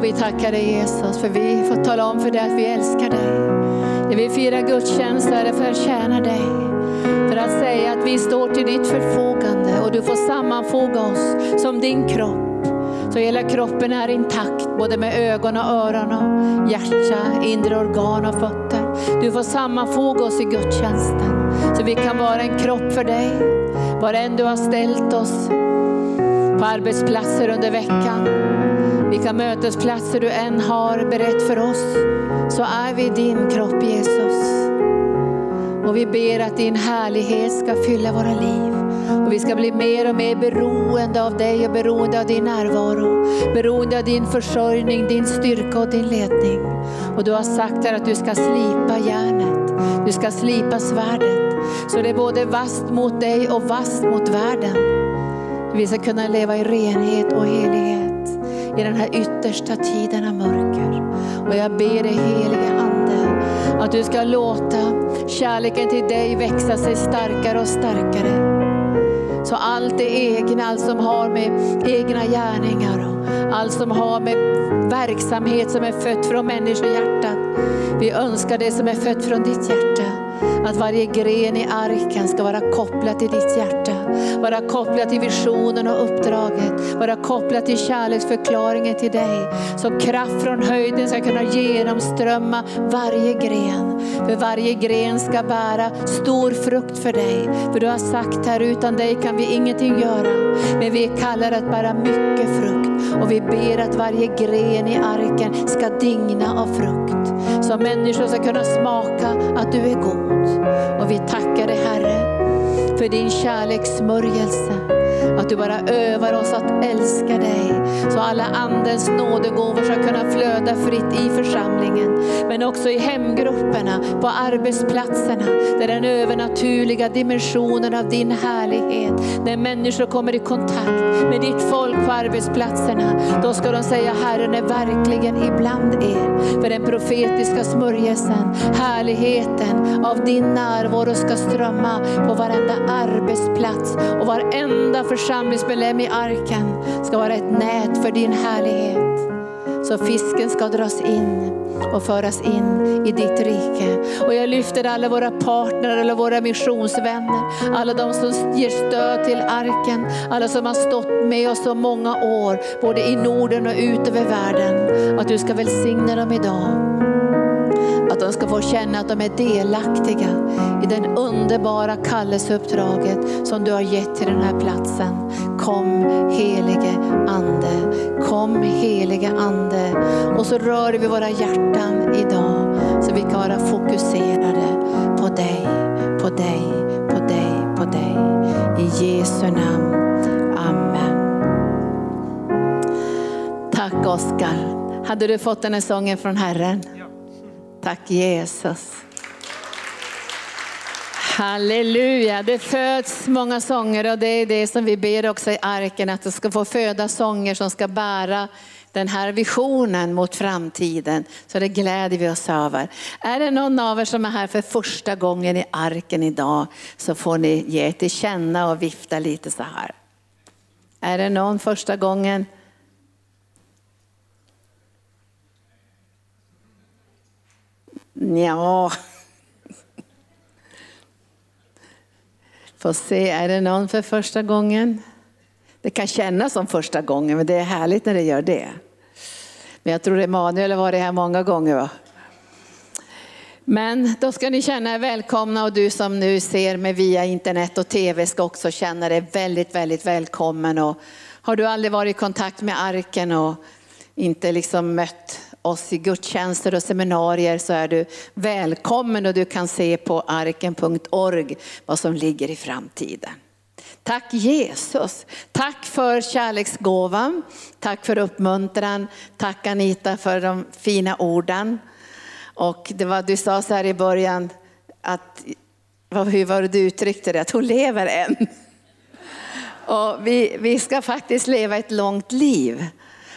Och vi tackar dig Jesus för vi får tala om för dig att vi älskar dig. När vi firar gudstjänst är det för att tjäna dig. För att säga att vi står till ditt förfogande och du får sammanfoga oss som din kropp. Så hela kroppen är intakt, både med ögon och öron och hjärta, inre organ och fötter. Du får sammanfoga oss i gudstjänsten så vi kan vara en kropp för dig. Var än du har ställt oss på arbetsplatser under veckan, vilka mötesplatser du än har berett för oss, så är vi din kropp Jesus. Och vi ber att din härlighet ska fylla våra liv. Och vi ska bli mer och mer beroende av dig och beroende av din närvaro. Beroende av din försörjning, din styrka och din ledning. Och du har sagt här att du ska slipa järnet. Du ska slipa svärdet. Så det är både vast mot dig och vast mot världen. Vi ska kunna leva i renhet och helighet i den här yttersta tiden av mörker. Och jag ber dig helige Ande att du ska låta kärleken till dig växa sig starkare och starkare. Så allt det egna, allt som har med egna gärningar och allt som har med verksamhet som är fött från människohjärtat. Vi önskar det som är fött från ditt hjärta. Att varje gren i arken ska vara kopplad till ditt hjärta. Vara kopplad till visionen och uppdraget. Vara kopplad till kärleksförklaringen till dig. Så kraft från höjden ska kunna genomströmma varje gren. För varje gren ska bära stor frukt för dig. För du har sagt här, utan dig kan vi ingenting göra. Men vi kallar att bära mycket frukt. Och vi ber att varje gren i arken ska digna av frukt. Så människor ska kunna smaka att du är god. Och vi tackar dig Herre för din kärlekssmörjelse. Att du bara övar oss att älska dig. Så alla andens nådegåvor ska kunna flöda fritt i församlingen. Men också i hemgrupperna, på arbetsplatserna. Där den övernaturliga dimensionen av din härlighet. När människor kommer i kontakt med ditt folk på arbetsplatserna. Då ska de säga Herren är verkligen ibland er. För den profetiska smörjelsen, härligheten av din närvaro ska strömma på varenda arbetsplats och varenda församlingsmedlem i arken ska vara ett nät för din härlighet. Så fisken ska dras in och föras in i ditt rike. Och jag lyfter alla våra partner, alla våra missionsvänner, alla de som ger stöd till arken, alla som har stått med oss så många år, både i Norden och ut över världen. Att du ska välsigna dem idag. De ska få känna att de är delaktiga i den underbara kallelseuppdraget som du har gett till den här platsen. Kom helige Ande, kom helige Ande. Och så rör vi våra hjärtan idag så vi kan vara fokuserade på dig, på dig, på dig, på dig. I Jesu namn. Amen. Tack Oskar. Hade du fått den här sången från Herren? Tack Jesus. Halleluja, det föds många sånger och det är det som vi ber också i arken, att det ska få föda sånger som ska bära den här visionen mot framtiden. Så det gläder vi oss över. Är det någon av er som är här för första gången i arken idag så får ni ge till känna och vifta lite så här. Är det någon första gången? Ja. Får se, är det någon för första gången? Det kan kännas som första gången, men det är härligt när det gör det. Men jag tror Emanuel har varit här många gånger. Va? Men då ska ni känna er välkomna och du som nu ser mig via internet och tv ska också känna dig väldigt, väldigt välkommen. Och har du aldrig varit i kontakt med arken och inte liksom mött oss i gudstjänster och seminarier så är du välkommen och du kan se på arken.org vad som ligger i framtiden. Tack Jesus. Tack för kärleksgåvan. Tack för uppmuntran. Tack Anita för de fina orden. Och det var, du sa så här i början att, hur var det du uttryckte det, att hon lever än. Och vi, vi ska faktiskt leva ett långt liv.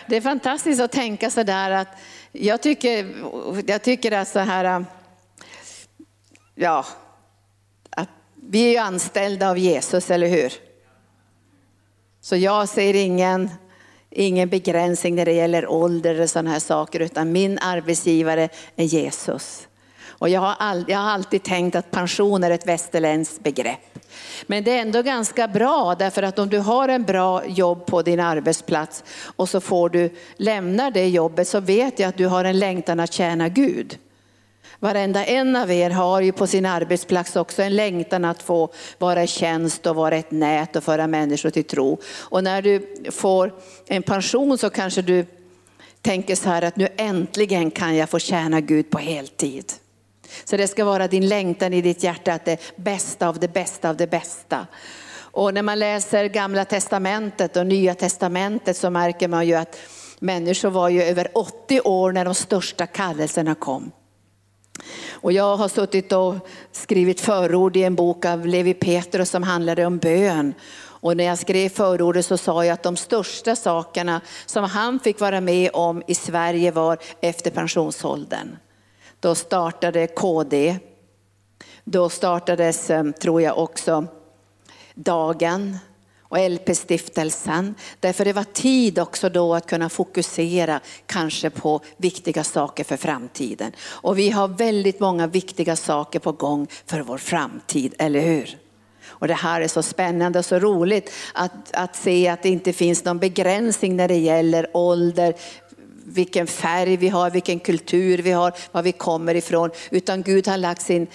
Det är fantastiskt att tänka så där att jag tycker, jag tycker att så här, äh, ja, att vi är ju anställda av Jesus, eller hur? Så jag ser ingen, ingen begränsning när det gäller ålder och sådana här saker, utan min arbetsgivare är Jesus. Och jag har, all, jag har alltid tänkt att pension är ett västerländskt begrepp. Men det är ändå ganska bra därför att om du har en bra jobb på din arbetsplats och så får du lämna det jobbet så vet jag att du har en längtan att tjäna Gud. Varenda en av er har ju på sin arbetsplats också en längtan att få vara i tjänst och vara ett nät och föra människor till tro. Och när du får en pension så kanske du tänker så här att nu äntligen kan jag få tjäna Gud på heltid. Så det ska vara din längtan i ditt hjärta att det bästa av det bästa av det bästa. Och när man läser gamla testamentet och nya testamentet så märker man ju att människor var ju över 80 år när de största kallelserna kom. Och jag har suttit och skrivit förord i en bok av Levi Petrus som handlade om bön. Och när jag skrev förordet så sa jag att de största sakerna som han fick vara med om i Sverige var efter pensionsåldern. Då startade KD. Då startades, eh, tror jag också, Dagen och LP-stiftelsen. Därför det var tid också då att kunna fokusera kanske på viktiga saker för framtiden. Och vi har väldigt många viktiga saker på gång för vår framtid, eller hur? Och det här är så spännande och så roligt att, att se att det inte finns någon begränsning när det gäller ålder, vilken färg vi har, vilken kultur vi har, var vi kommer ifrån. Utan Gud har lagt sin,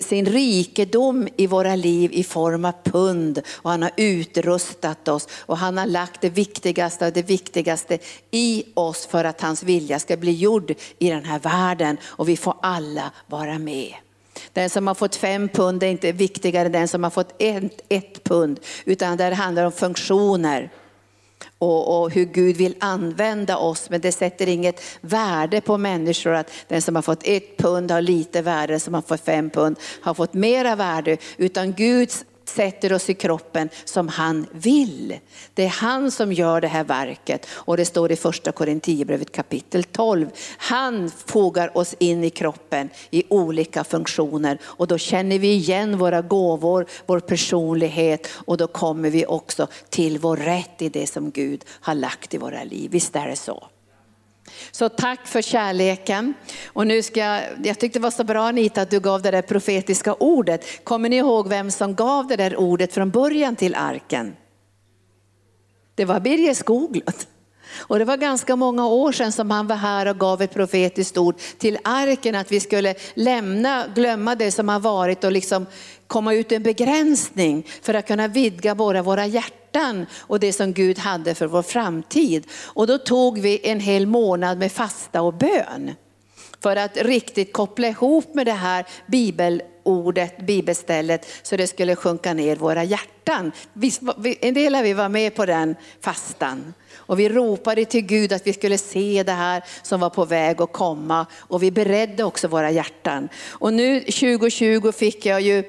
sin rikedom i våra liv i form av pund. Och han har utrustat oss. Och han har lagt det viktigaste av det viktigaste i oss för att hans vilja ska bli gjord i den här världen. Och vi får alla vara med. Den som har fått fem pund är inte viktigare än den som har fått ett, ett pund, utan det handlar om funktioner och, och, hur Gud vill använda oss. Men det sätter inget värde på människor att den som har fått ett pund har lite värde, den som har fått fem pund har fått mera värde. Utan Guds sätter oss i kroppen som han vill. Det är han som gör det här verket och det står i första Korinthierbrevet kapitel 12. Han fogar oss in i kroppen i olika funktioner och då känner vi igen våra gåvor, vår personlighet och då kommer vi också till vår rätt i det som Gud har lagt i våra liv. Visst är det så? Så tack för kärleken. Och nu ska jag, jag tyckte det var så bra Anita att du gav det där profetiska ordet. Kommer ni ihåg vem som gav det där ordet från början till arken? Det var Birger Skoglund. Och det var ganska många år sedan som han var här och gav ett profetiskt ord till arken att vi skulle lämna, glömma det som har varit och liksom komma ut en begränsning för att kunna vidga våra, våra hjärtan hjärtan och det som Gud hade för vår framtid. Och då tog vi en hel månad med fasta och bön för att riktigt koppla ihop med det här bibelordet, bibelstället så det skulle sjunka ner våra hjärtan. En del av vi var med på den fastan. Och vi ropade till Gud att vi skulle se det här som var på väg att komma och vi beredde också våra hjärtan. Och nu 2020 fick jag ju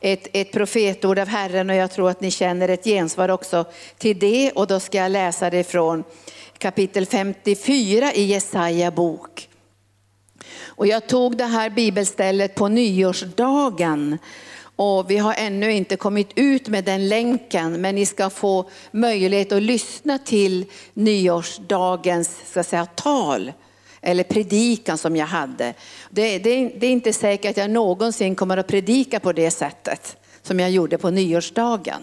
ett, ett profetord av Herren och jag tror att ni känner ett gensvar också till det. Och då ska jag läsa det från kapitel 54 i Jesaja bok. Och jag tog det här bibelstället på nyårsdagen och vi har ännu inte kommit ut med den länken, men ni ska få möjlighet att lyssna till nyårsdagens ska säga, tal eller predikan som jag hade. Det, det, det är inte säkert att jag någonsin kommer att predika på det sättet som jag gjorde på nyårsdagen.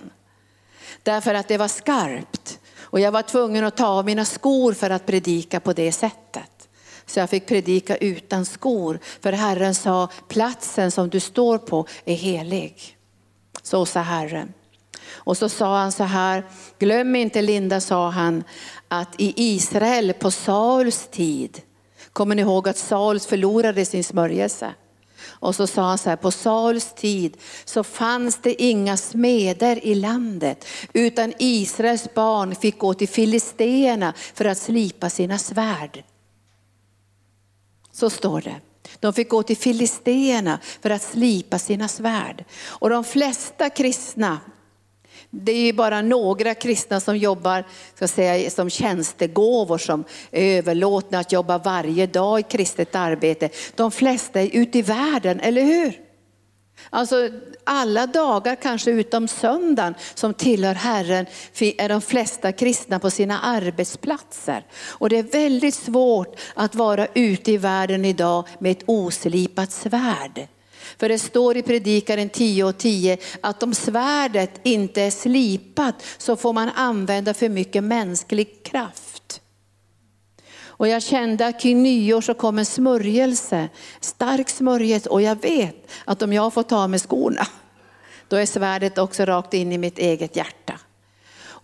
Därför att det var skarpt och jag var tvungen att ta av mina skor för att predika på det sättet. Så jag fick predika utan skor. För Herren sa, platsen som du står på är helig. Så sa Herren. Och så sa han så här, glöm inte Linda, sa han, att i Israel på Sauls tid, kommer ni ihåg att Sauls förlorade sin smörjelse? Och så sa han så här, på Sauls tid så fanns det inga smeder i landet, utan Israels barn fick gå till filisteerna för att slipa sina svärd. Så står det. De fick gå till filisteerna för att slipa sina svärd. Och de flesta kristna, det är bara några kristna som jobbar ska säga, som tjänstegåvor, som är överlåtna att jobba varje dag i kristet arbete. De flesta är ute i världen, eller hur? Alltså alla dagar, kanske utom söndagen, som tillhör Herren, är de flesta kristna på sina arbetsplatser. Och det är väldigt svårt att vara ute i världen idag med ett oslipat svärd. För det står i predikaren 10 och 10 att om svärdet inte är slipat så får man använda för mycket mänsklig kraft. Och jag kände att kring nyår så kom en smörjelse, stark smörjelse och jag vet att om jag får ta med skorna, då är svärdet också rakt in i mitt eget hjärta.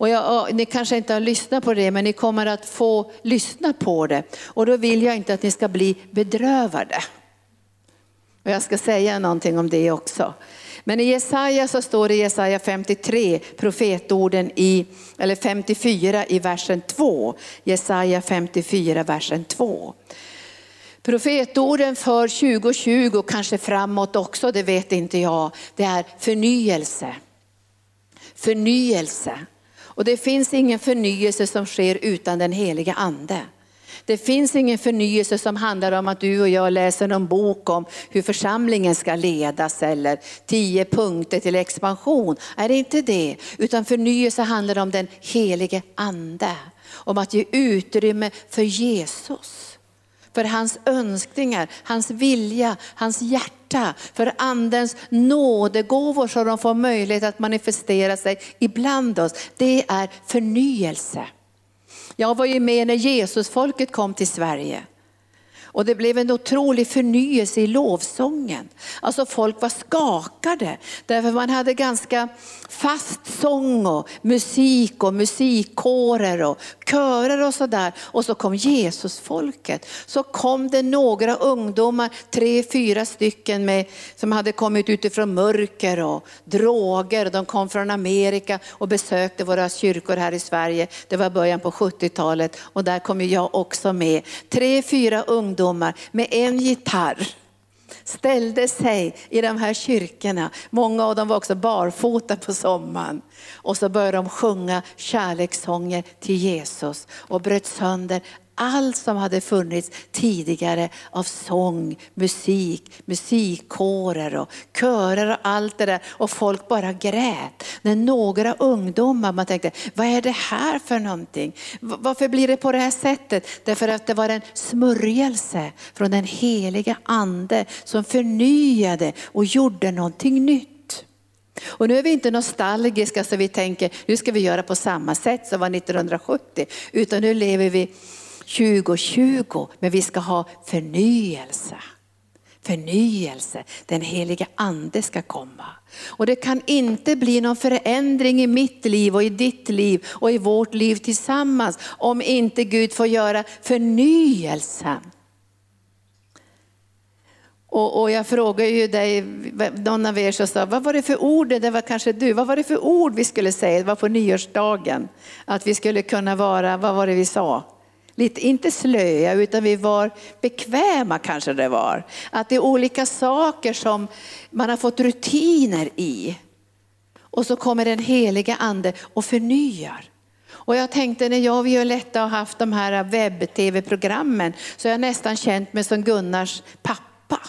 Och jag, ni kanske inte har lyssnat på det, men ni kommer att få lyssna på det. Och då vill jag inte att ni ska bli bedrövade. Och jag ska säga någonting om det också. Men i Jesaja så står det i Jesaja 53, profetorden i, eller 54 i versen 2. Jesaja 54 versen 2. Profetorden för 2020, kanske framåt också, det vet inte jag, det är förnyelse. Förnyelse. Och det finns ingen förnyelse som sker utan den heliga ande. Det finns ingen förnyelse som handlar om att du och jag läser någon bok om hur församlingen ska ledas eller tio punkter till expansion. Är det inte det? Utan förnyelse handlar om den helige ande. Om att ge utrymme för Jesus. För hans önskningar, hans vilja, hans hjärta. För andens nådegåvor så de får möjlighet att manifestera sig ibland oss. Det är förnyelse. Jag var ju med när Jesusfolket kom till Sverige. Och det blev en otrolig förnyelse i lovsången. Alltså folk var skakade därför man hade ganska fast sång och musik och musikkårer och körer och sådär. Och så kom Jesusfolket. Så kom det några ungdomar, tre, fyra stycken med, som hade kommit utifrån mörker och droger. De kom från Amerika och besökte våra kyrkor här i Sverige. Det var början på 70-talet och där kom jag också med. Tre, fyra ungdomar ungdomar med en gitarr ställde sig i de här kyrkorna. Många av dem var också barfota på sommaren. Och så började de sjunga kärlekssånger till Jesus och bröt sönder allt som hade funnits tidigare av sång, musik, musikkårer och körer och allt det där. Och folk bara grät. När några ungdomar, man tänkte, vad är det här för någonting? Varför blir det på det här sättet? Därför att det var en smörjelse från den heliga ande som förnyade och gjorde någonting nytt. Och nu är vi inte nostalgiska så vi tänker nu ska vi göra på samma sätt som var 1970 utan nu lever vi 2020, men vi ska ha förnyelse. Förnyelse, den heliga ande ska komma. Och det kan inte bli någon förändring i mitt liv och i ditt liv och i vårt liv tillsammans om inte Gud får göra förnyelsen. Och, och, jag frågade ju dig, någon av er som sa, vad var det för ord, det var kanske du, vad var det för ord vi skulle säga, det var på nyårsdagen, att vi skulle kunna vara, vad var det vi sa? Lite, inte slöa, utan vi var bekväma kanske det var. Att det är olika saker som man har fått rutiner i. Och så kommer den heliga ande och förnyar. Och jag tänkte när jag och Violetta har haft de här webb-tv-programmen så har jag nästan känt mig som Gunnars pappa.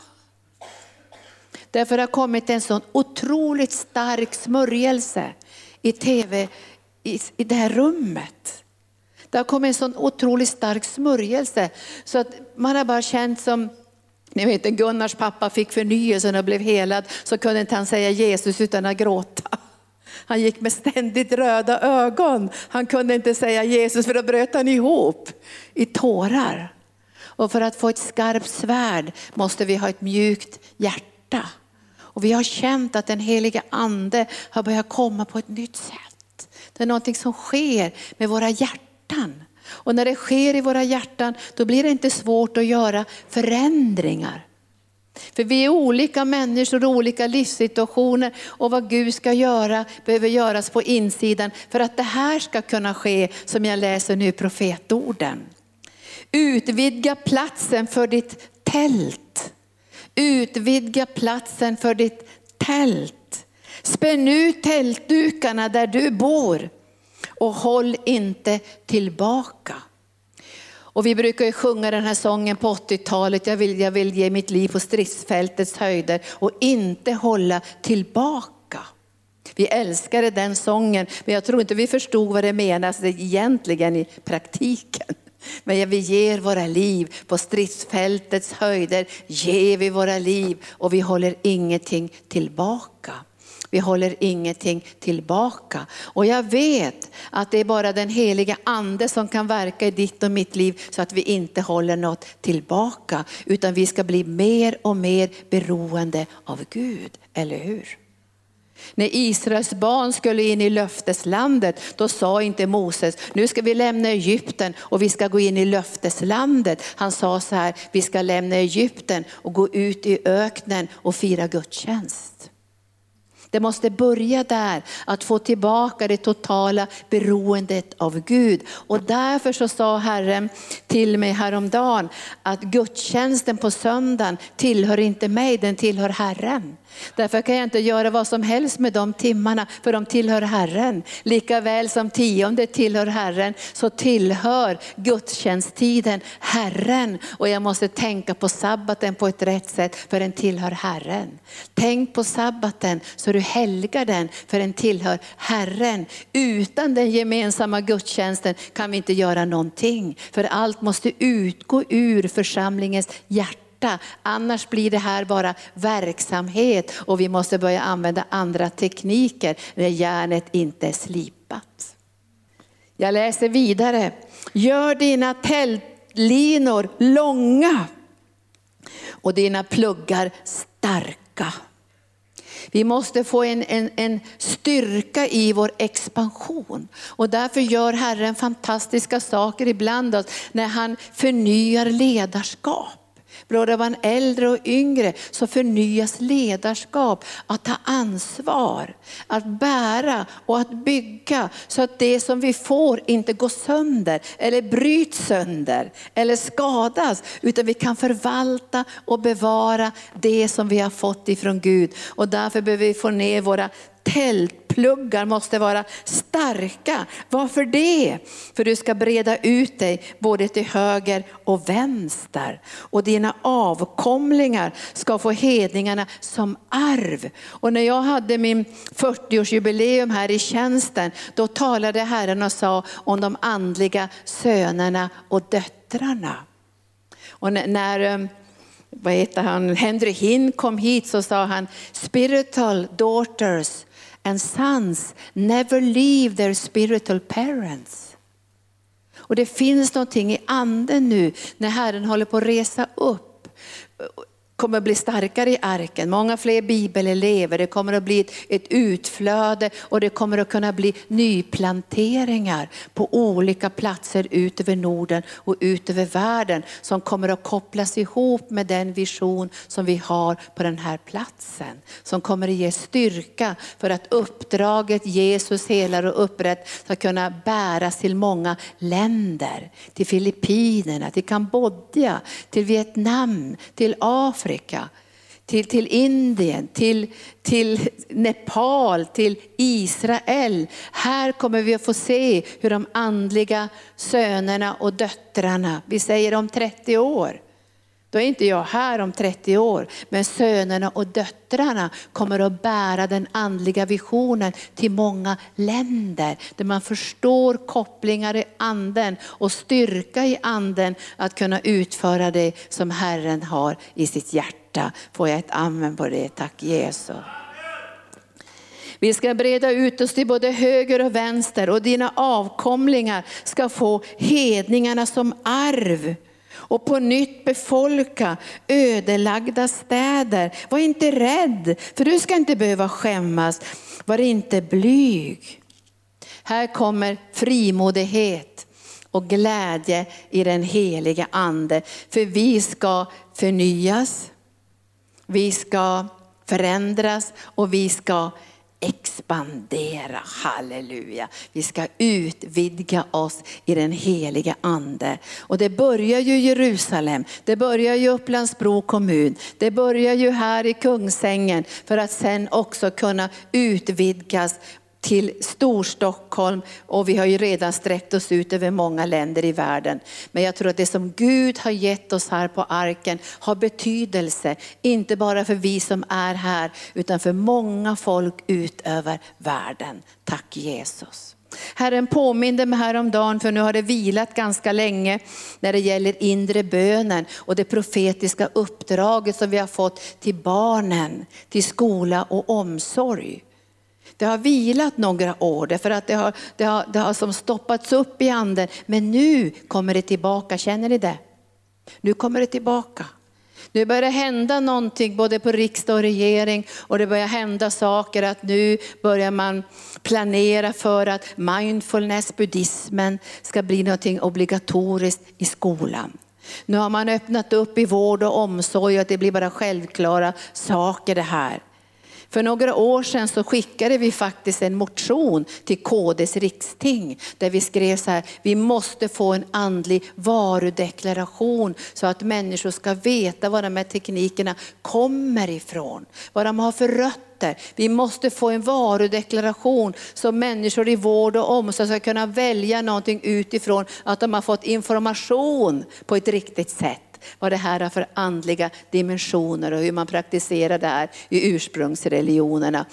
Därför har det kommit en sån otroligt stark smörjelse i tv, i, i det här rummet. Det har kommit en sån otroligt stark smörjelse så att man har bara känt som ni vet Gunnars pappa fick förnyelsen och blev helad så kunde inte han säga Jesus utan att gråta. Han gick med ständigt röda ögon. Han kunde inte säga Jesus för då bröt han ihop i tårar. Och för att få ett skarpt svärd måste vi ha ett mjukt hjärta. Och vi har känt att den heliga ande har börjat komma på ett nytt sätt. Det är någonting som sker med våra hjärtan hjärtan. Och när det sker i våra hjärtan, då blir det inte svårt att göra förändringar. För vi är olika människor och olika livssituationer och vad Gud ska göra behöver göras på insidan för att det här ska kunna ske som jag läser nu i profetorden. Utvidga platsen för ditt tält. Utvidga platsen för ditt tält. Spänn ut tältdukarna där du bor och håll inte tillbaka. Och vi brukar ju sjunga den här sången på 80-talet, jag vill, jag vill ge mitt liv på stridsfältets höjder och inte hålla tillbaka. Vi älskade den sången, men jag tror inte vi förstod vad det menas egentligen i praktiken. Men vi ger våra liv på stridsfältets höjder, ger vi våra liv och vi håller ingenting tillbaka. Vi håller ingenting tillbaka. Och jag vet att det är bara den heliga ande som kan verka i ditt och mitt liv så att vi inte håller något tillbaka. Utan vi ska bli mer och mer beroende av Gud, eller hur? När Israels barn skulle in i löfteslandet, då sa inte Moses, nu ska vi lämna Egypten och vi ska gå in i löfteslandet. Han sa så här, vi ska lämna Egypten och gå ut i öknen och fira gudstjänst. Det måste börja där, att få tillbaka det totala beroendet av Gud. Och därför så sa Herren till mig häromdagen att gudstjänsten på söndagen tillhör inte mig, den tillhör Herren. Därför kan jag inte göra vad som helst med de timmarna, för de tillhör Herren. Lika väl som tionde tillhör Herren, så tillhör gudstjänsttiden Herren. Och jag måste tänka på sabbaten på ett rätt sätt, för den tillhör Herren. Tänk på sabbaten så du helgar den, för den tillhör Herren. Utan den gemensamma gudstjänsten kan vi inte göra någonting, för allt måste utgå ur församlingens hjärta hjärta. Annars blir det här bara verksamhet och vi måste börja använda andra tekniker när järnet inte är slipat. Jag läser vidare. Gör dina tältlinor långa och dina pluggar starka. Vi måste få en, en, en styrka i vår expansion. Och därför gör Herren fantastiska saker ibland oss när han förnyar ledarskap. Både bland äldre och yngre så förnyas ledarskap, att ta ansvar, att bära och att bygga så att det som vi får inte går sönder eller bryts sönder eller skadas utan vi kan förvalta och bevara det som vi har fått ifrån Gud. Och därför behöver vi få ner våra tält pluggar måste vara starka. Varför det? För du ska breda ut dig både till höger och vänster. Och dina avkomlingar ska få hedningarna som arv. Och när jag hade min 40-årsjubileum här i tjänsten, då talade Herren och sa om de andliga sönerna och döttrarna. Och när eh, vad heter han, Henry Hinn kom hit så sa han spiritual daughters and sons never leave their spiritual parents. Och det finns någonting i anden nu när Herren håller på att resa upp kommer att bli starkare i arken, många fler bibelelever, det kommer att bli ett, ett utflöde och det kommer att kunna bli nyplanteringar på olika platser ut över Norden och ut över världen som kommer att kopplas ihop med den vision som vi har på den här platsen. Som kommer att ge styrka för att uppdraget Jesus helar och upprätt ska kunna bäras till många länder. Till Filippinerna, till Kambodja, till Vietnam, till Afrika Afrika, till, till Indien, till, till Nepal, till Israel. Här kommer vi att få se hur de andliga sönerna och döttrarna, vi säger om 30 år, då är inte jag här om 30 år, men sönerna och döttrarna kommer att bära den andliga visionen till många länder där man förstår kopplingar i anden och styrka i anden att kunna utföra det som Herren har i sitt hjärta. Får jag ett amen på det? Tack Jesus. Vi ska breda ut oss till både höger och vänster och dina avkomlingar ska få hedningarna som arv och på nytt befolka ödelagda städer. Var inte rädd, för du ska inte behöva skämmas. Var inte blyg. Här kommer frimodighet och glädje i den heliga ande. För vi ska förnyas, vi ska förändras och vi ska expandera, halleluja. Vi ska utvidga oss i den heliga ande. Och det börjar ju i Jerusalem, det börjar ju Upplandsbro kommun, det börjar ju här i Kungsängen för att sen också kunna utvidgas till Storstockholm och vi har ju redan sträckt oss ut över många länder i världen. Men jag tror att det som Gud har gett oss här på arken har betydelse, inte bara för vi som är här utan för många folk ut över världen. Tack Jesus. Herren påminde mig häromdagen, för nu har det vilat ganska länge när det gäller inre bönen och det profetiska uppdraget som vi har fått till barnen, till skola och omsorg. Det har vilat några år därför att det har, det har, det har som stoppats upp i anden. Men nu kommer det tillbaka, känner ni det? Nu kommer det tillbaka. Nu börjar det hända någonting både på riksdag och regering och det börjar hända saker att nu börjar man planera för att mindfulness, buddhismen ska bli någonting obligatoriskt i skolan. Nu har man öppnat upp i vård och omsorg och det blir bara självklara saker det här. För några år sedan så skickade vi faktiskt en motion till KDs riksting där vi skrev så här, vi måste få en andlig varudeklaration så att människor ska veta var de här teknikerna kommer ifrån, vad de har för rötter. Vi måste få en varudeklaration så människor i vård och omsorg ska kunna välja någonting utifrån att de har fått information på ett riktigt sätt vad det här har för andliga dimensioner och hur man praktiserar det här i ursprungsreligionerna.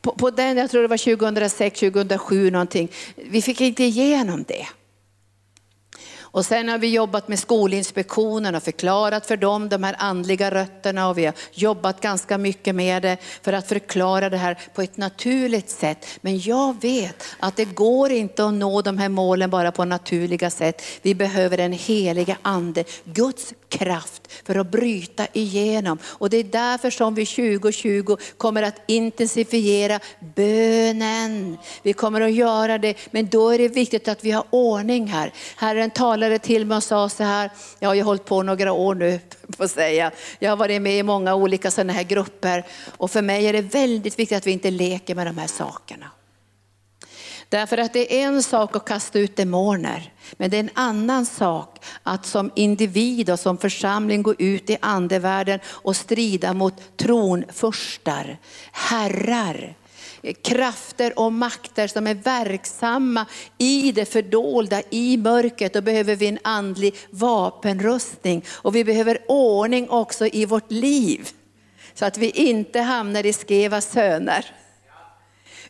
På, på den, jag tror det var 2006, 2007 någonting, vi fick inte igenom det. Och sen har vi jobbat med Skolinspektionen och förklarat för dem de här andliga rötterna och vi har jobbat ganska mycket med det för att förklara det här på ett naturligt sätt. Men jag vet att det går inte att nå de här målen bara på naturliga sätt. Vi behöver en heliga ande, Guds kraft för att bryta igenom. Och det är därför som vi 2020 kommer att intensifiera bönen. Vi kommer att göra det, men då är det viktigt att vi har ordning här. Herren talade till mig och sa så här, jag har ju hållit på några år nu, får säga. Jag har varit med i många olika sådana här grupper och för mig är det väldigt viktigt att vi inte leker med de här sakerna. Därför att det är en sak att kasta ut demoner, men det är en annan sak att som individ och som församling gå ut i andevärlden och strida mot tronfurstar, herrar, krafter och makter som är verksamma i det fördolda, i mörkret. Då behöver vi en andlig vapenrustning och vi behöver ordning också i vårt liv. Så att vi inte hamnar i Skevas söner.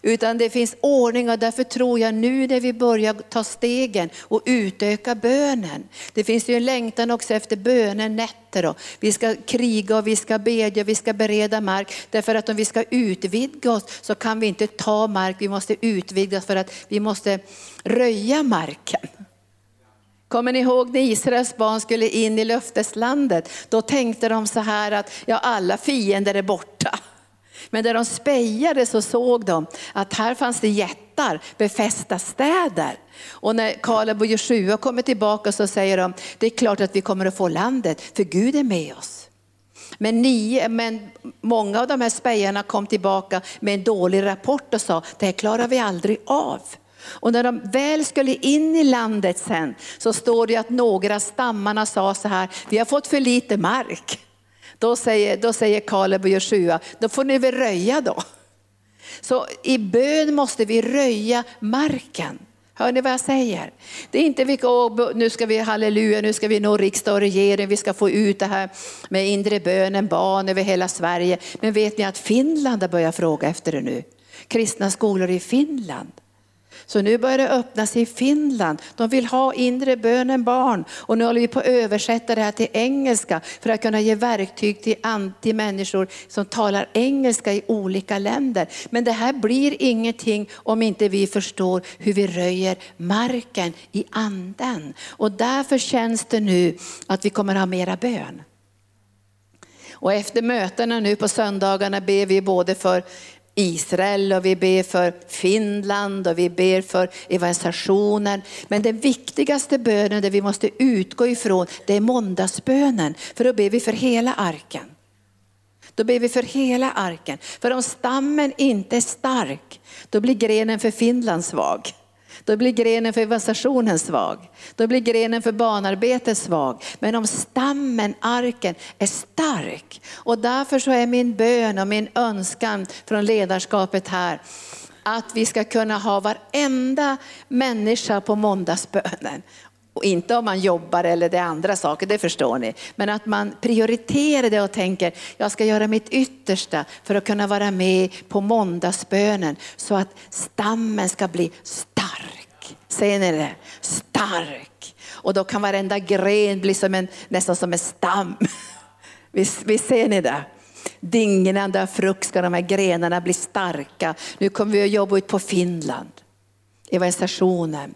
Utan det finns ordning och därför tror jag nu när vi börjar ta stegen och utöka bönen. Det finns ju en längtan också efter bönen nätter. Och vi ska kriga och vi ska bedja och vi ska bereda mark. Därför att om vi ska utvidga oss så kan vi inte ta mark, vi måste utvidga oss för att vi måste röja marken. Kommer ni ihåg när Israels barn skulle in i löfteslandet? Då tänkte de så här att ja, alla fiender är borta. Men när de spejade så såg de att här fanns det jättar, befästa städer. Och när Kaleb och Joshua kommer tillbaka så säger de, det är klart att vi kommer att få landet, för Gud är med oss. Men, nio, men många av de här spejarna kom tillbaka med en dålig rapport och sa, det här klarar vi aldrig av. Och när de väl skulle in i landet sen så står det att några stammarna sa så här, vi har fått för lite mark. Då säger, då säger Kaleb och Joshua, då får ni väl röja då. Så i bön måste vi röja marken. Hör ni vad jag säger? Det är inte vilka, nu ska vi halleluja, nu ska vi nå riksdag och regering, vi ska få ut det här med inre bönen, barn över hela Sverige. Men vet ni att Finland har börjat fråga efter det nu? Kristna skolor i Finland. Så nu börjar det öppna sig i Finland. De vill ha inre bönen barn. Och nu håller vi på att översätta det här till engelska för att kunna ge verktyg till, till människor som talar engelska i olika länder. Men det här blir ingenting om inte vi förstår hur vi röjer marken i anden. Och därför känns det nu att vi kommer ha mera bön. Och efter mötena nu på söndagarna ber vi både för Israel och vi ber för Finland och vi ber för evangelisationen. Men den viktigaste bönen där vi måste utgå ifrån det är måndagsbönen. För då ber vi för hela arken. Då ber vi för hela arken. För om stammen inte är stark, då blir grenen för Finland svag. Då blir grenen för evangelisationen svag. Då blir grenen för barnarbetet svag. Men om stammen, arken, är stark och därför så är min bön och min önskan från ledarskapet här att vi ska kunna ha varenda människa på måndagsbönen. Och inte om man jobbar eller det är andra saker, det förstår ni. Men att man prioriterar det och tänker, jag ska göra mitt yttersta för att kunna vara med på måndagsbönen så att stammen ska bli stark. Ser ni det? Stark. Och då kan varenda gren bli som en, nästan som en stam. Visst, visst ser ni det? Dignande frukt ska de här grenarna bli starka. Nu kommer vi att jobba ut på Finland, evangelisationen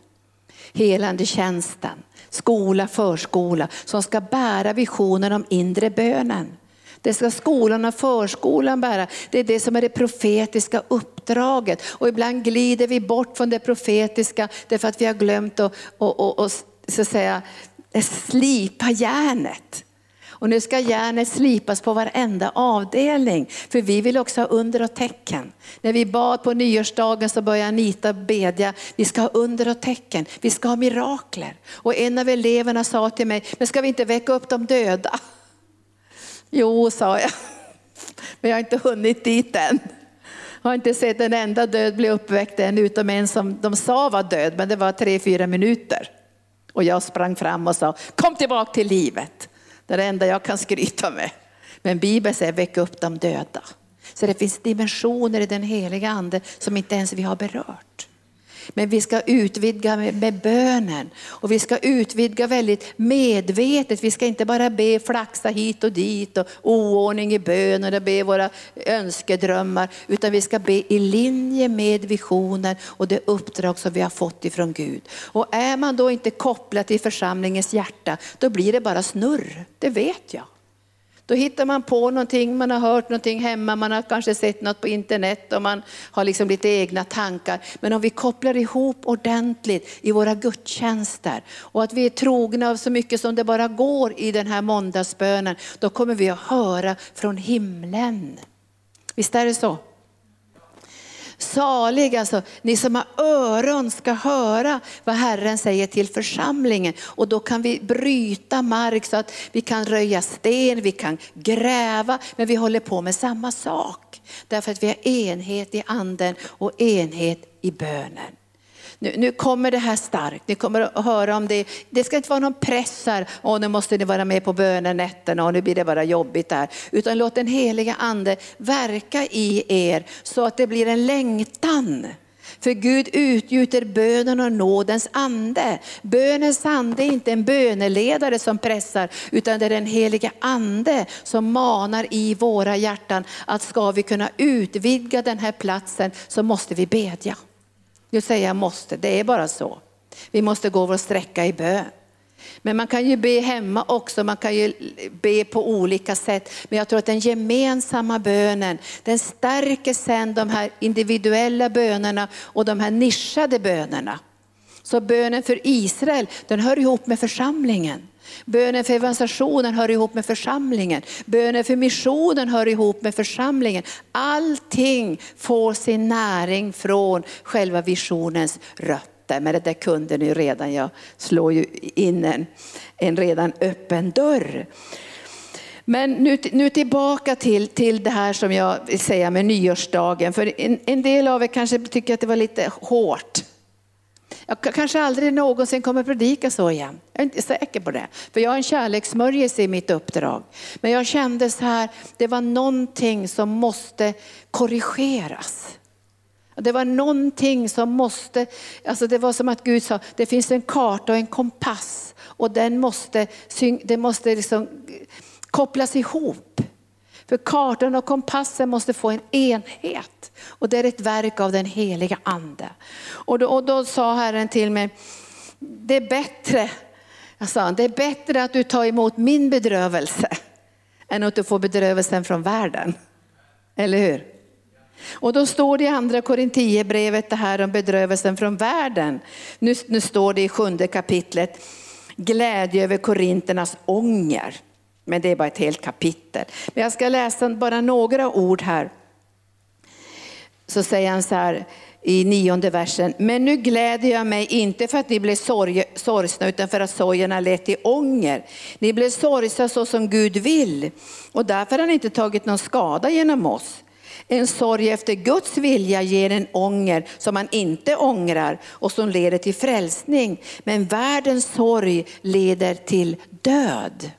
helande tjänsten, skola, förskola som ska bära visionen om inre bönen. Det ska skolan och förskolan bära. Det är det som är det profetiska uppdraget. Och ibland glider vi bort från det profetiska därför att vi har glömt att, att, att, att, så att säga, slipa järnet. Och nu ska järnet slipas på varenda avdelning. För vi vill också ha under och tecken. När vi bad på nyårsdagen så började Anita bedja, vi ska ha under och tecken, vi ska ha mirakler. Och en av eleverna sa till mig, men ska vi inte väcka upp de döda? Jo, sa jag, men jag har inte hunnit dit än. Jag har inte sett en enda död bli uppväckt än, utom en som de sa var död, men det var tre, fyra minuter. Och jag sprang fram och sa, kom tillbaka till livet. Det är det enda jag kan skryta med. Men Bibeln säger väck upp de döda. Så det finns dimensioner i den heliga ande som inte ens vi har berört. Men vi ska utvidga med, med bönen och vi ska utvidga väldigt medvetet. Vi ska inte bara be flaxa hit och dit och oordning i bönen och be våra önskedrömmar. Utan vi ska be i linje med visionen och det uppdrag som vi har fått ifrån Gud. Och är man då inte kopplad till församlingens hjärta, då blir det bara snurr. Det vet jag. Då hittar man på någonting, man har hört någonting hemma, man har kanske sett något på internet och man har liksom lite egna tankar. Men om vi kopplar ihop ordentligt i våra gudstjänster och att vi är trogna av så mycket som det bara går i den här måndagsbönen, då kommer vi att höra från himlen. Visst är det så? Salig alltså, ni som har öron ska höra vad Herren säger till församlingen. Och då kan vi bryta mark så att vi kan röja sten, vi kan gräva, men vi håller på med samma sak. Därför att vi har enhet i anden och enhet i bönen. Nu, nu, kommer det här starkt, ni kommer att höra om det. Det ska inte vara någon press här, och nu måste ni vara med på bönenätterna och nu blir det bara jobbigt där. Utan låt den heliga ande verka i er så att det blir en längtan. För Gud utgjuter bönen och nådens ande. Bönens ande är inte en böneledare som pressar, utan det är den heliga ande som manar i våra hjärtan att ska vi kunna utvidga den här platsen så måste vi bedja. Nu säger jag måste, det är bara så. Vi måste gå vår sträcka i bön. Men man kan ju be hemma också, man kan ju be på olika sätt. Men jag tror att den gemensamma bönen, den stärker sen de här individuella bönerna och de här nischade bönerna. Så bönen för Israel, den hör ihop med församlingen. Bönen för evangelisationen hör ihop med församlingen. Bönen för missionen hör ihop med församlingen. Allting får sin näring från själva visionens rötter. Men det där kunde ni redan, jag slår ju in en, en redan öppen dörr. Men nu, nu tillbaka till, till det här som jag vill säga med nyårsdagen. För en, en del av er kanske tycker att det var lite hårt. Jag kanske aldrig någonsin kommer predika så igen. Jag är inte säker på det. För jag har en kärlekssmörjelse i mitt uppdrag. Men jag kände så här, det var någonting som måste korrigeras. Det var någonting som måste, alltså det var som att Gud sa, det finns en karta och en kompass och den måste, den måste liksom kopplas ihop. För kartan och kompassen måste få en enhet. Och det är ett verk av den heliga ande. Och då, och då sa Herren till mig, det är bättre, jag sa, det är bättre att du tar emot min bedrövelse än att du får bedrövelsen från världen. Eller hur? Och då står det i andra Korintierbrevet det här om bedrövelsen från världen. Nu, nu står det i sjunde kapitlet, glädje över korinternas ånger. Men det är bara ett helt kapitel. Men jag ska läsa bara några ord här. Så säger han så här i nionde versen. Men nu gläder jag mig inte för att ni blev sorgsna utan för att sorgen har lett till ånger. Ni blev sorgsna så som Gud vill och därför har ni inte tagit någon skada genom oss. En sorg efter Guds vilja ger en ånger som man inte ångrar och som leder till frälsning. Men världens sorg leder till död.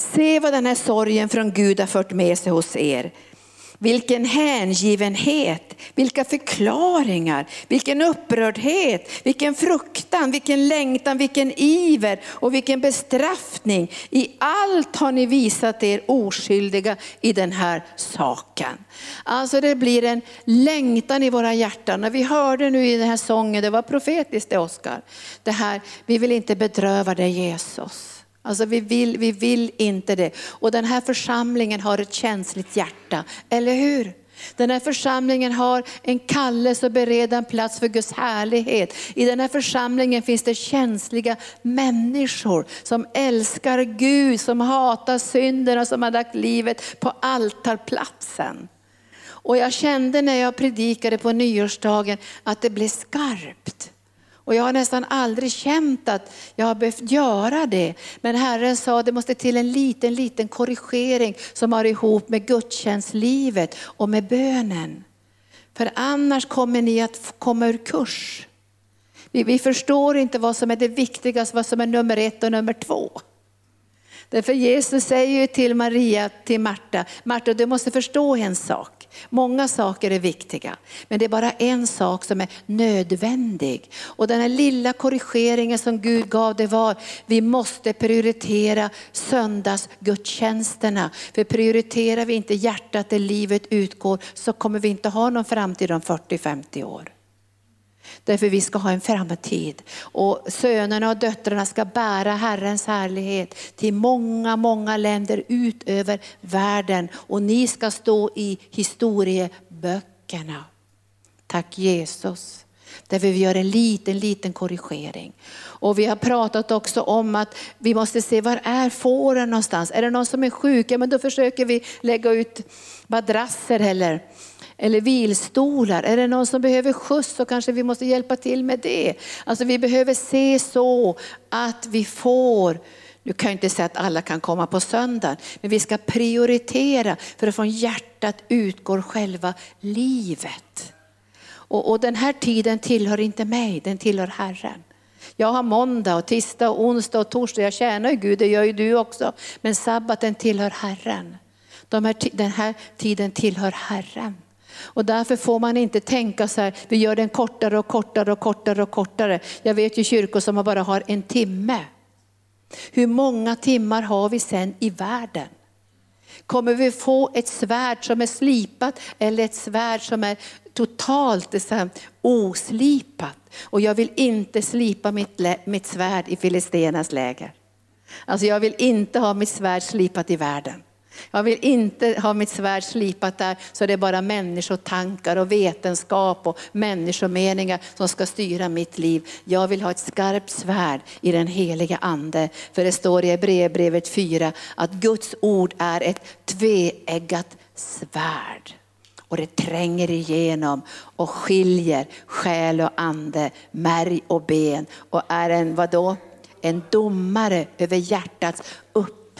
Se vad den här sorgen från Gud har fört med sig hos er. Vilken hängivenhet, vilka förklaringar, vilken upprördhet, vilken fruktan, vilken längtan, vilken iver och vilken bestraffning. I allt har ni visat er oskyldiga i den här saken. Alltså det blir en längtan i våra hjärtan. När vi hörde nu i den här sången, det var profetiskt det Oskar, det här, vi vill inte bedröva dig Jesus. Alltså vi vill, vi vill inte det. Och den här församlingen har ett känsligt hjärta, eller hur? Den här församlingen har en kallelse att bereda en plats för Guds härlighet. I den här församlingen finns det känsliga människor som älskar Gud, som hatar synderna, som har lagt livet på altarplatsen. Och jag kände när jag predikade på nyårsdagen att det blev skarpt. Och jag har nästan aldrig känt att jag har behövt göra det. Men Herren sa att det måste till en liten, liten korrigering som har ihop med gudstjänstlivet och med bönen. För annars kommer ni att komma ur kurs. Vi, vi förstår inte vad som är det viktigaste, vad som är nummer ett och nummer två. Därför Jesus säger ju till Maria, till Marta, Marta du måste förstå en sak. Många saker är viktiga, men det är bara en sak som är nödvändig. Och den här lilla korrigeringen som Gud gav, det var vi måste prioritera söndagsgudstjänsterna. För prioriterar vi inte hjärtat där livet utgår så kommer vi inte ha någon framtid om 40-50 år. Därför vi ska ha en framtid. Och sönerna och döttrarna ska bära Herrens härlighet till många, många länder ut över världen. Och ni ska stå i historieböckerna. Tack Jesus. Därför vi gör en liten, liten korrigering. Och vi har pratat också om att vi måste se var är fåren någonstans. Är det någon som är sjuk, ja, men då försöker vi lägga ut madrasser eller eller vilstolar. Är det någon som behöver skjuts så kanske vi måste hjälpa till med det. Alltså vi behöver se så att vi får nu kan jag inte säga att alla kan komma på söndag, men vi ska prioritera för från hjärtat utgår själva livet. Och, och den här tiden tillhör inte mig, den tillhör Herren. Jag har måndag, och tisdag, och onsdag och torsdag. Jag tjänar ju Gud, det gör ju du också. Men sabbaten tillhör Herren. De här, den här tiden tillhör Herren. Och därför får man inte tänka så här, vi gör den kortare och kortare och kortare och kortare. Jag vet ju kyrkor som bara har en timme. Hur många timmar har vi sen i världen? Kommer vi få ett svärd som är slipat eller ett svärd som är totalt så här, oslipat? Och jag vill inte slipa mitt, mitt svärd i Filistenas läger. Alltså jag vill inte ha mitt svärd slipat i världen. Jag vill inte ha mitt svärd slipat där så det är bara människotankar och vetenskap och människomeningar som ska styra mitt liv. Jag vill ha ett skarpt svärd i den heliga ande. För det står i Hebreerbrevet 4 att Guds ord är ett tveeggat svärd. Och det tränger igenom och skiljer själ och ande, märg och ben och är en vadå? En domare över hjärtats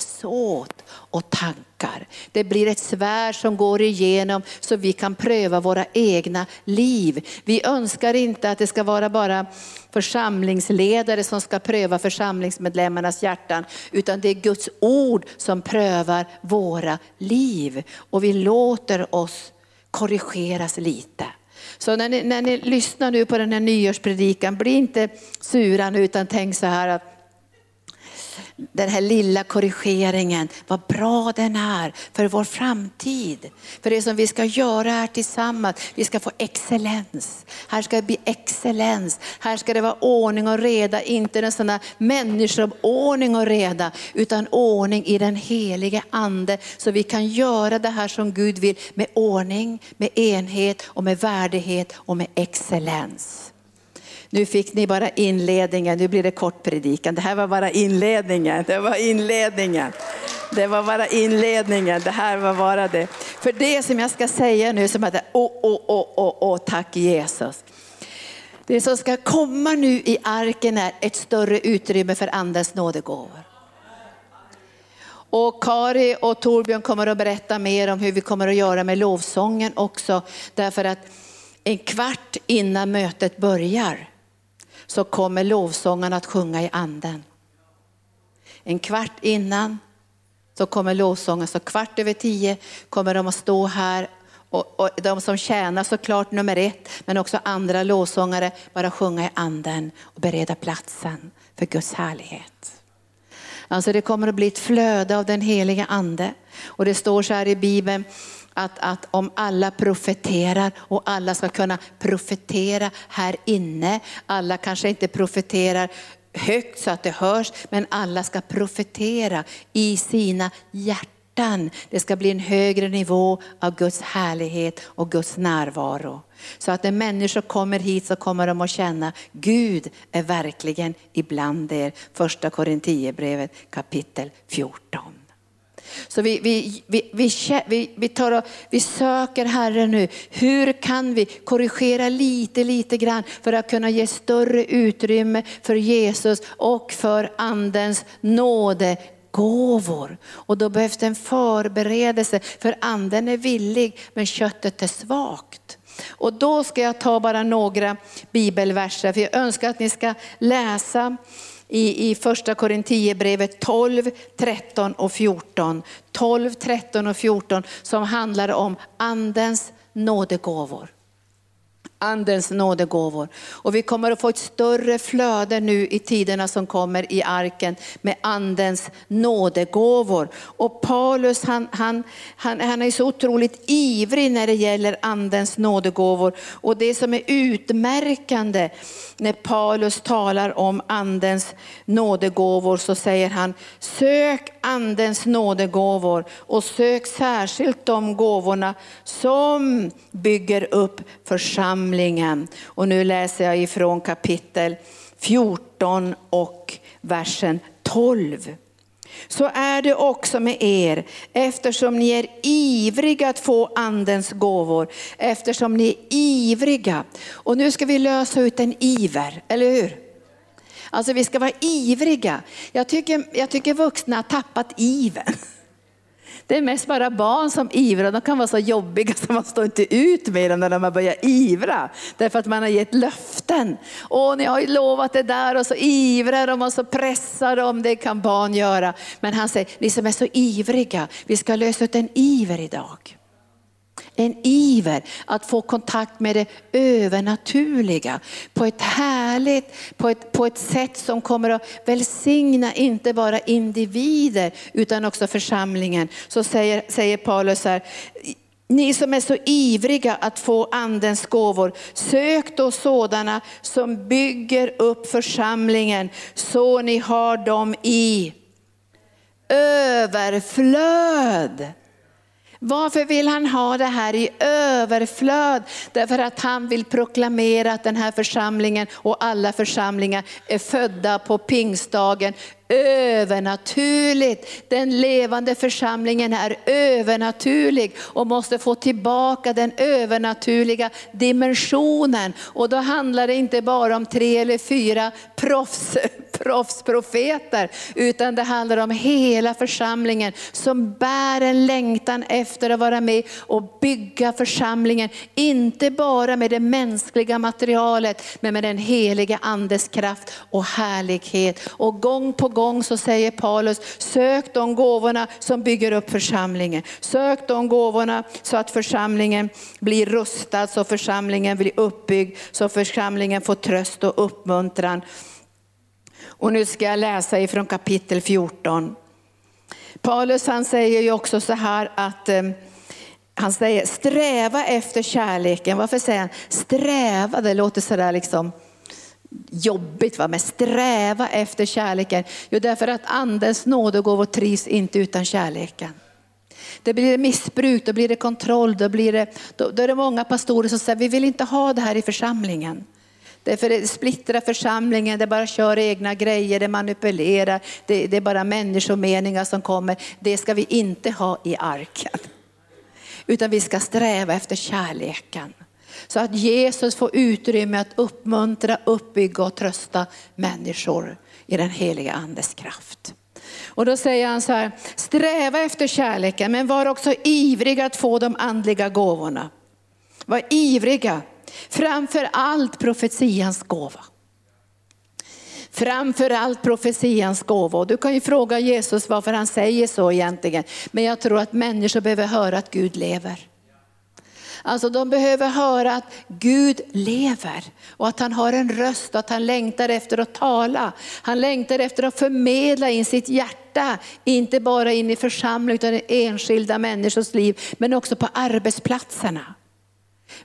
uppsåt och tankar. Det blir ett svärd som går igenom så vi kan pröva våra egna liv. Vi önskar inte att det ska vara bara församlingsledare som ska pröva församlingsmedlemmarnas hjärtan, utan det är Guds ord som prövar våra liv. Och vi låter oss korrigeras lite. Så när ni, när ni lyssnar nu på den här nyårspredikan, bli inte sura nu utan tänk så här att den här lilla korrigeringen, vad bra den är för vår framtid. För det som vi ska göra här tillsammans, vi ska få excellens. Här ska det bli excellens, här ska det vara ordning och reda, inte en sån här människoordning och reda, utan ordning i den helige ande. Så vi kan göra det här som Gud vill med ordning, med enhet och med värdighet och med excellens. Nu fick ni bara inledningen, nu blir det kort predikan. Det här var bara inledningen, det var inledningen. Det var bara inledningen, det här var bara det. För det som jag ska säga nu som att, åh, åh, åh, åh, åh, tack Jesus. Det som ska komma nu i arken är ett större utrymme för andens nådegåvor. Och Kari och Torbjörn kommer att berätta mer om hur vi kommer att göra med lovsången också. Därför att en kvart innan mötet börjar så kommer lovsångarna att sjunga i anden. En kvart innan så kommer lovsången, så kvart över tio kommer de att stå här och, och de som tjänar såklart nummer ett, men också andra lovsångare bara sjunga i anden och bereda platsen för Guds härlighet. Alltså det kommer att bli ett flöde av den heliga ande. Och det står så här i Bibeln att, att om alla profeterar och alla ska kunna profetera här inne. Alla kanske inte profeterar högt så att det hörs, men alla ska profetera i sina hjärtan. Det ska bli en högre nivå av Guds härlighet och Guds närvaro. Så att när människor kommer hit så kommer de att känna Gud är verkligen ibland er. Första Korinthierbrevet kapitel 14. Så vi, vi, vi, vi, vi, tar och, vi söker Herren nu. Hur kan vi korrigera lite, lite grann för att kunna ge större utrymme för Jesus och för andens nåde gåvor. Och då behövs det en förberedelse för anden är villig men köttet är svagt. Och då ska jag ta bara några bibelverser för jag önskar att ni ska läsa i, i första Korinthierbrevet 12, 13 och 14. 12, 13 och 14 som handlar om andens nådegåvor. Andens nådegåvor. Och vi kommer att få ett större flöde nu i tiderna som kommer i arken med andens nådegåvor. Och Paulus han, han, han, han är så otroligt ivrig när det gäller andens nådegåvor. Och det som är utmärkande när Paulus talar om andens nådegåvor så säger han, sök andens nådegåvor och sök särskilt de gåvorna som bygger upp församlingen. Och nu läser jag ifrån kapitel 14 och versen 12 så är det också med er eftersom ni är ivriga att få andens gåvor, eftersom ni är ivriga. Och nu ska vi lösa ut en iver, eller hur? Alltså vi ska vara ivriga. Jag tycker, jag tycker vuxna har tappat ivern. Det är mest bara barn som ivrar, de kan vara så jobbiga så man står inte ut med dem när de börjar ivra. Därför att man har gett löften. Och ni har ju lovat det där och så ivrar de och så pressar de, det kan barn göra. Men han säger, ni som är så ivriga, vi ska lösa ut en iver idag en iver att få kontakt med det övernaturliga på ett härligt, på ett, på ett sätt som kommer att välsigna inte bara individer utan också församlingen. Så säger, säger Paulus här, ni som är så ivriga att få andens gåvor, sök då sådana som bygger upp församlingen så ni har dem i överflöd. Varför vill han ha det här i överflöd? Därför att han vill proklamera att den här församlingen och alla församlingar är födda på pingstdagen övernaturligt. Den levande församlingen är övernaturlig och måste få tillbaka den övernaturliga dimensionen. Och då handlar det inte bara om tre eller fyra proffs, proffsprofeter, utan det handlar om hela församlingen som bär en längtan efter att vara med och bygga församlingen. Inte bara med det mänskliga materialet, men med den heliga andes kraft och härlighet. Och gång på gång gång så säger Paulus, sök de gåvorna som bygger upp församlingen. Sök de gåvorna så att församlingen blir rustad, så församlingen blir uppbyggd, så församlingen får tröst och uppmuntran. Och nu ska jag läsa ifrån kapitel 14. Paulus han säger ju också så här att eh, han säger sträva efter kärleken. Varför säger han sträva? Det låter sådär liksom jobbigt, va? men sträva efter kärleken. Jo, därför att andens nådegåvor trivs inte utan kärleken. Det blir missbruk, då blir det kontroll, då, blir det, då, då är det många pastorer som säger vi vill inte ha det här i församlingen. Därför det splittrar församlingen, det bara kör egna grejer, det manipulerar, det, det är bara människomeningar som kommer. Det ska vi inte ha i arken. Utan vi ska sträva efter kärleken. Så att Jesus får utrymme att uppmuntra, uppbygga och trösta människor i den heliga andes kraft. Och då säger han så här, sträva efter kärleken men var också ivriga att få de andliga gåvorna. Var ivriga, framför allt profetians gåva. Framför allt profetians gåva. Och Du kan ju fråga Jesus varför han säger så egentligen. Men jag tror att människor behöver höra att Gud lever. Alltså de behöver höra att Gud lever och att han har en röst och att han längtar efter att tala. Han längtar efter att förmedla in sitt hjärta, inte bara in i församlingen utan i enskilda människors liv, men också på arbetsplatserna.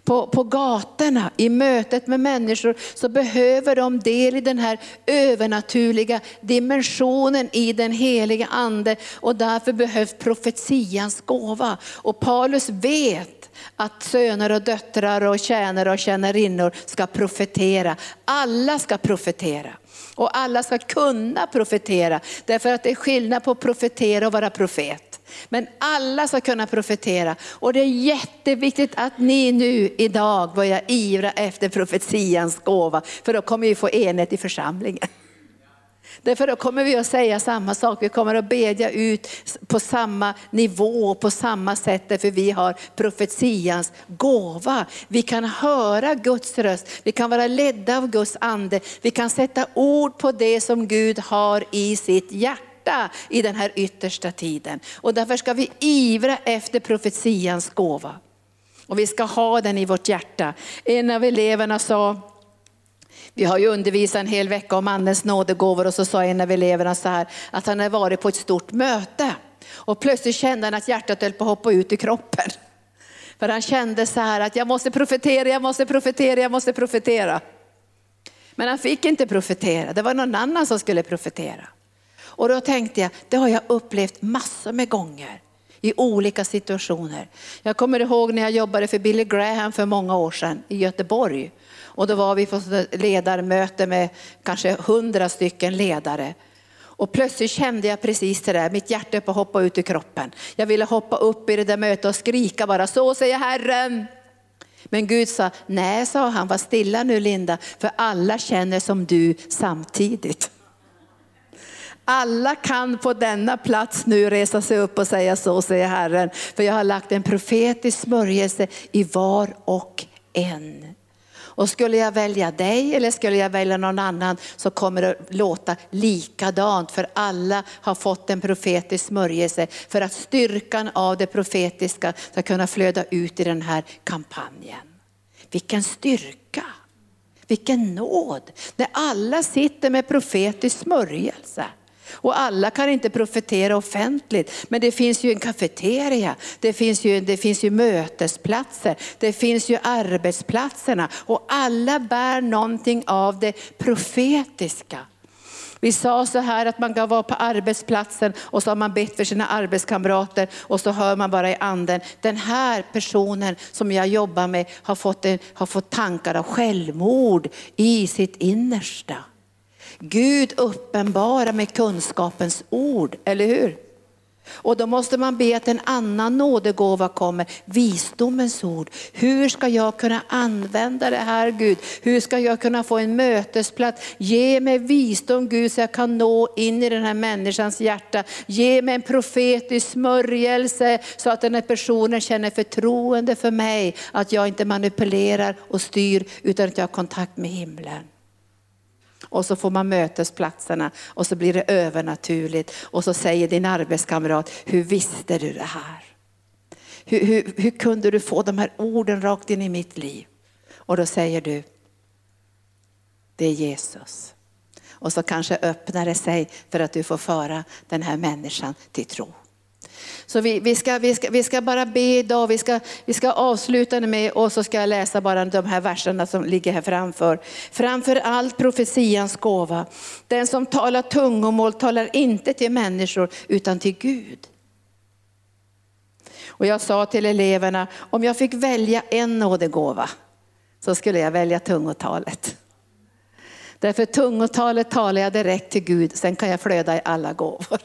På, på gatorna, i mötet med människor, så behöver de del i den här övernaturliga dimensionen i den heliga ande. Och därför behövs profetians gåva. Och Paulus vet att söner och döttrar och tjänare och tjänarinnor ska profetera. Alla ska profetera. Och alla ska kunna profetera. Därför att det är skillnad på att profetera och vara profet. Men alla ska kunna profetera. Och det är jätteviktigt att ni nu idag börjar ivra efter profetians gåva. För då kommer vi få enhet i församlingen. Därför då kommer vi att säga samma sak, vi kommer att bedja ut på samma nivå, på samma sätt, därför vi har profetians gåva. Vi kan höra Guds röst, vi kan vara ledda av Guds ande, vi kan sätta ord på det som Gud har i sitt hjärta i den här yttersta tiden. Och därför ska vi ivra efter profetians gåva. Och vi ska ha den i vårt hjärta. En av eleverna sa, vi har ju undervisat en hel vecka om andens nådegåvor och så sa en av eleverna så här att han hade varit på ett stort möte och plötsligt kände han att hjärtat höll på att hoppa ut i kroppen. För han kände så här att jag måste profetera, jag måste profetera, jag måste profetera. Men han fick inte profetera, det var någon annan som skulle profetera. Och då tänkte jag, det har jag upplevt massor med gånger i olika situationer. Jag kommer ihåg när jag jobbade för Billy Graham för många år sedan i Göteborg. Och då var vi på ledarmöte med kanske hundra stycken ledare. Och plötsligt kände jag precis det där, mitt hjärta på att hoppa ut ur kroppen. Jag ville hoppa upp i det där mötet och skrika bara, så säger Herren. Men Gud sa, nej sa han, var stilla nu Linda, för alla känner som du samtidigt. Alla kan på denna plats nu resa sig upp och säga så säger Herren, för jag har lagt en profetisk smörjelse i var och en. Och skulle jag välja dig eller skulle jag välja någon annan så kommer det låta likadant för alla har fått en profetisk smörjelse för att styrkan av det profetiska ska kunna flöda ut i den här kampanjen. Vilken styrka, vilken nåd när alla sitter med profetisk smörjelse. Och alla kan inte profetera offentligt, men det finns ju en kafeteria, det finns ju, det finns ju mötesplatser, det finns ju arbetsplatserna och alla bär någonting av det profetiska. Vi sa så här att man kan vara på arbetsplatsen och så har man bett för sina arbetskamrater och så hör man bara i anden, den här personen som jag jobbar med har fått, en, har fått tankar av självmord i sitt innersta. Gud uppenbara med kunskapens ord, eller hur? Och då måste man be att en annan nådegåva kommer, visdomens ord. Hur ska jag kunna använda det här Gud? Hur ska jag kunna få en mötesplats? Ge mig visdom Gud så jag kan nå in i den här människans hjärta. Ge mig en profetisk smörjelse så att den här personen känner förtroende för mig. Att jag inte manipulerar och styr utan att jag har kontakt med himlen. Och så får man mötesplatserna och så blir det övernaturligt. Och så säger din arbetskamrat, hur visste du det här? Hur, hur, hur kunde du få de här orden rakt in i mitt liv? Och då säger du, det är Jesus. Och så kanske öppnar det sig för att du får föra den här människan till tro. Så vi, vi, ska, vi, ska, vi ska bara be idag, vi ska, vi ska avsluta med och så ska jag läsa bara de här verserna som ligger här framför. Framför allt profetians gåva. Den som talar tungomål talar inte till människor utan till Gud. Och jag sa till eleverna, om jag fick välja en nådegåva så skulle jag välja tungotalet. Därför tungotalet talar jag direkt till Gud, sen kan jag flöda i alla gåvor.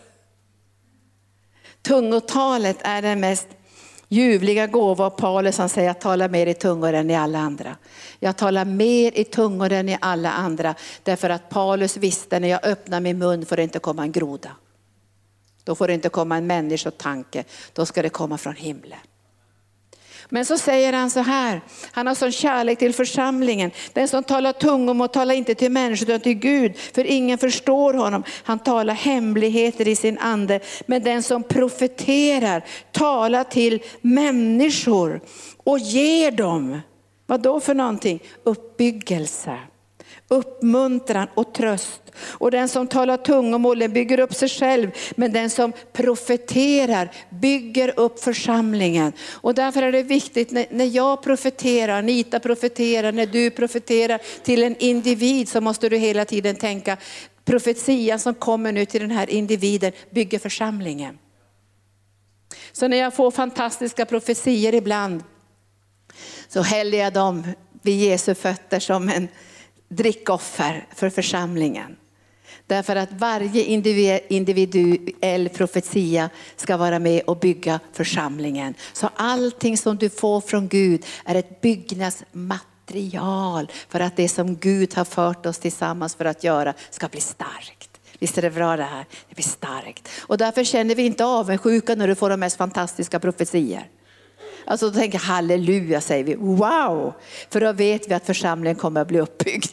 Tungotalet är den mest ljuvliga gåva av Paulus. Han säger jag talar mer i tungor än i alla andra. Jag talar mer i tungor än i alla andra. Därför att Paulus visste när jag öppnar min mun får det inte komma en groda. Då får det inte komma en människotanke, då ska det komma från himlen. Men så säger han så här, han har sån kärlek till församlingen. Den som talar tungom och talar inte till människor utan till Gud, för ingen förstår honom. Han talar hemligheter i sin ande. Men den som profeterar talar till människor och ger dem, vad då för någonting? Uppbyggelse uppmuntran och tröst. Och den som talar tungomålen bygger upp sig själv, men den som profeterar bygger upp församlingen. Och därför är det viktigt när jag profeterar, Anita profeterar, när du profeterar till en individ så måste du hela tiden tänka, profetian som kommer nu till den här individen bygger församlingen. Så när jag får fantastiska profetier ibland så häller jag dem vid Jesu fötter som en drickoffer för församlingen. Därför att varje individuell profetia ska vara med och bygga församlingen. Så allting som du får från Gud är ett byggnadsmaterial för att det som Gud har fört oss tillsammans för att göra ska bli starkt. Visst är det bra det här? Det blir starkt. Och därför känner vi inte avundsjuka när du får de mest fantastiska profetier. Alltså då tänker halleluja säger vi, wow! För då vet vi att församlingen kommer att bli uppbyggd.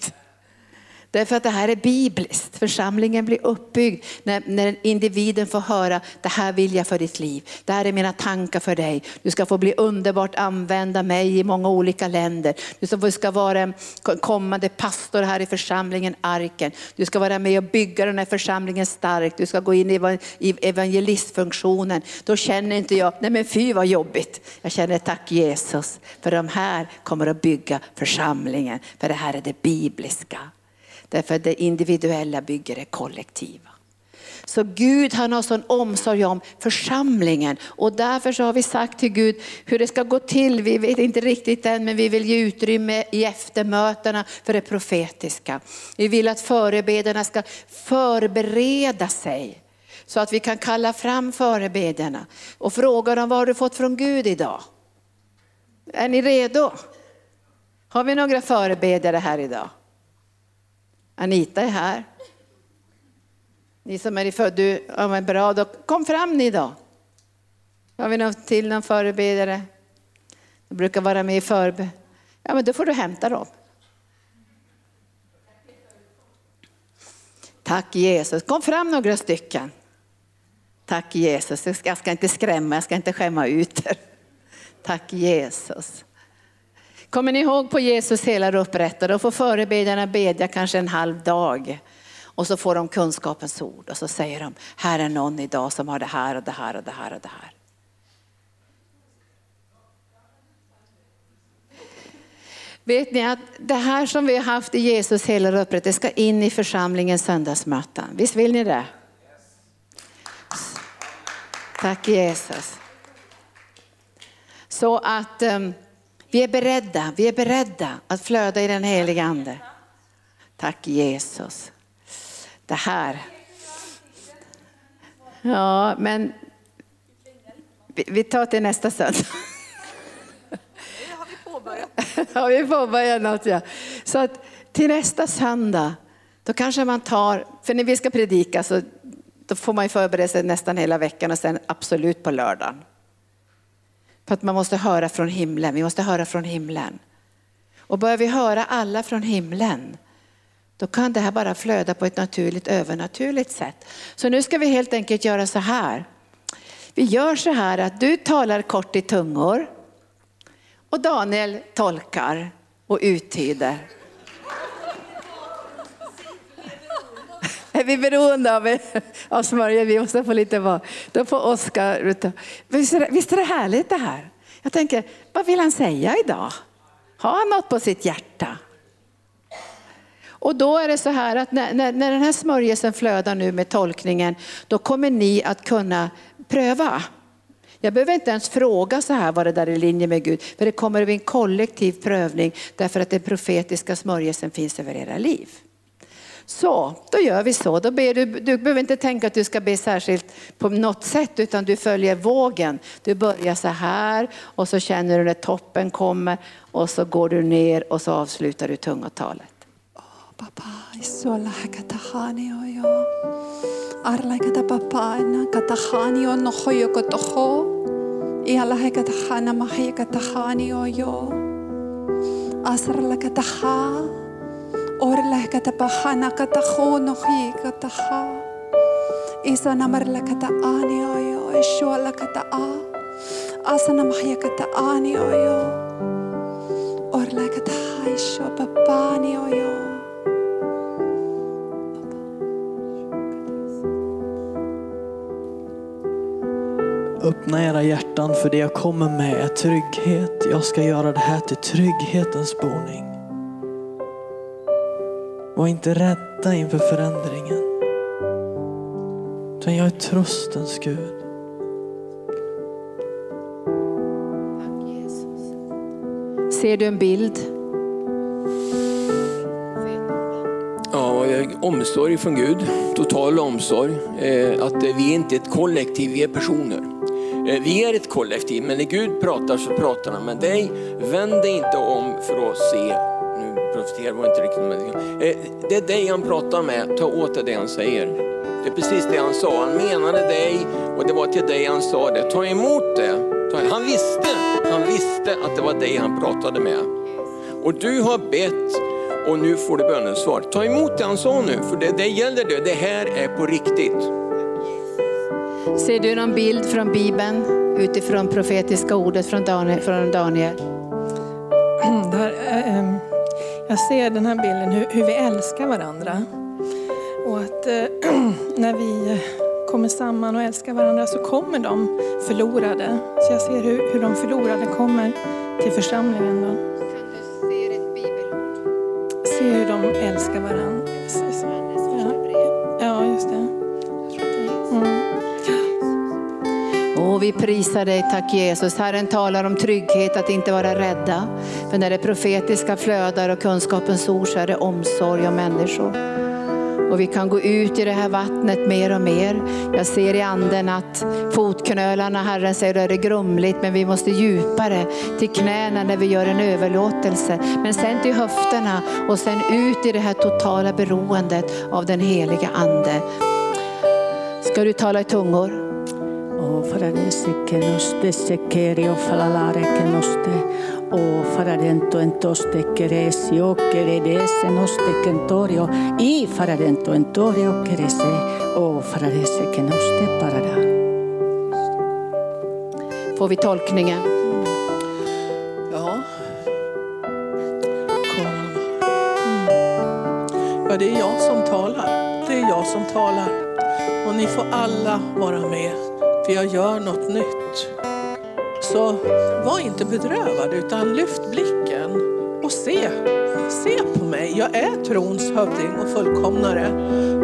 Därför att det här är bibliskt. Församlingen blir uppbyggd när, när individen får höra, det här vill jag för ditt liv. Det här är mina tankar för dig. Du ska få bli underbart använda mig i många olika länder. Du ska vara en kommande pastor här i församlingen Arken. Du ska vara med och bygga den här församlingen stark. Du ska gå in i evangelistfunktionen. Då känner inte jag, nej men fy vad jobbigt. Jag känner tack Jesus för de här kommer att bygga församlingen. För det här är det bibliska. Därför att det individuella bygger det kollektiva. Så Gud han har sån omsorg om församlingen och därför så har vi sagt till Gud hur det ska gå till. Vi vet inte riktigt än men vi vill ge utrymme i eftermötena för det profetiska. Vi vill att förebedjarna ska förbereda sig så att vi kan kalla fram förebedjarna och fråga dem vad har du fått från Gud idag? Är ni redo? Har vi några förebedjare här idag? Anita är här. Ni som är i född, ja men bra, då kom fram ni då. Har vi någon till någon förebedjare? De brukar vara med i förbön. Ja men då får du hämta dem. Tack Jesus. Kom fram några stycken. Tack Jesus. Jag ska inte skrämma, jag ska inte skämma ut er. Tack Jesus. Kommer ni ihåg på Jesus hela upprättade? Då får förebedjarna bedja kanske en halv dag. Och så får de kunskapens ord och så säger de, här är någon idag som har det här och det här och det här och det här. Vet ni att det här som vi har haft i Jesus hela upprättelse ska in i församlingens söndagsmöten. Visst vill ni det? Tack Jesus. Så att um, vi är beredda, vi är beredda att flöda i den heliga ande. Tack Jesus. Det här. Ja, men vi tar till nästa söndag. har vi påbörjat. Ja, vi påbörjat något ja. Så att till nästa söndag, då kanske man tar, för när vi ska predika så då får man ju förbereda sig nästan hela veckan och sen absolut på lördagen. För att man måste höra från himlen, vi måste höra från himlen. Och börjar vi höra alla från himlen, då kan det här bara flöda på ett naturligt, övernaturligt sätt. Så nu ska vi helt enkelt göra så här. Vi gör så här att du talar kort i tungor och Daniel tolkar och uttyder. Är vi beroende av, av smörja? Vi måste få lite vad. Då får Oskar, visst, visst är det härligt det här? Jag tänker, vad vill han säga idag? Har han något på sitt hjärta? Och då är det så här att när, när, när den här smörjelsen flödar nu med tolkningen, då kommer ni att kunna pröva. Jag behöver inte ens fråga så här vad det där är i linje med Gud, för det kommer att bli en kollektiv prövning därför att den profetiska smörjelsen finns över era liv. Så, då gör vi så. Då ber du, du behöver inte tänka att du ska be särskilt på något sätt utan du följer vågen. Du börjar så här och så känner du när toppen kommer och så går du ner och så avslutar du tungotalet. Papa, isola oyo. Arla kata papa na katahani o no hoyo katahana mahi katahani la. Or kata pahana kata no hi kataha. Isa namar la kata ani yo. Isho la kata a Asa namahi kata ani yo. orla kata ha isho papani o yo. Öppna era hjärtan för det jag kommer med är trygghet. Jag ska göra det här till trygghetens boning. Var inte rädda inför förändringen. Utan jag är tröstens Gud. Ser du en bild? Ja, omsorg från Gud, total omsorg. Eh, Att eh, vi är inte ett kollektiv, vi är personer. Eh, Vi är ett kollektiv, men när Gud pratar så pratar han med dig. Vänd dig inte om för att se. Nu var inte riktigt med eh, Det är dig han pratar med, ta åt dig det han säger. Det är precis det han sa, han menade dig och det var till dig han sa det. Ta emot det. Han visste, han visste att det var dig han pratade med. Och du har bett och nu får du bönesvar. Ta emot det han sa nu, för det, det gäller det. Det här är på riktigt. Ser du någon bild från Bibeln utifrån profetiska ordet från Daniel? Från Daniel? Jag ser den här bilden hur, hur vi älskar varandra. Och att eh, när vi kommer samman och älskar varandra så kommer de förlorade. Så jag ser hur, hur de förlorade kommer till församlingen. Då. Se? Se hur de älskar varandra. Ja, ja just det. Mm. Och vi prisar dig, tack Jesus. Herren talar om trygghet, att inte vara rädda. För när det profetiska flödar och kunskapens ord så är det omsorg om människor. Och vi kan gå ut i det här vattnet mer och mer. Jag ser i anden att fotknölarna, Herren säger, då är det grumligt, men vi måste djupare till knäna när vi gör en överlåtelse. Men sen till höfterna och sen ut i det här totala beroendet av den heliga ande. Ska du tala i tungor? O faradese que nos desequerio falalare que nos te o faradento entoste queresio queredese nos te kentorio y faradento entorio querese o faradese que nos te parará. Får vi tolkningen? Ja. Kom. Ja, det är jag som talar. Det är jag som talar. Och ni får alla vara med, för jag gör något nytt. Så var inte bedrövad, utan lyft blicken och se. Se på mig. Jag är trons hövding och fullkomnare.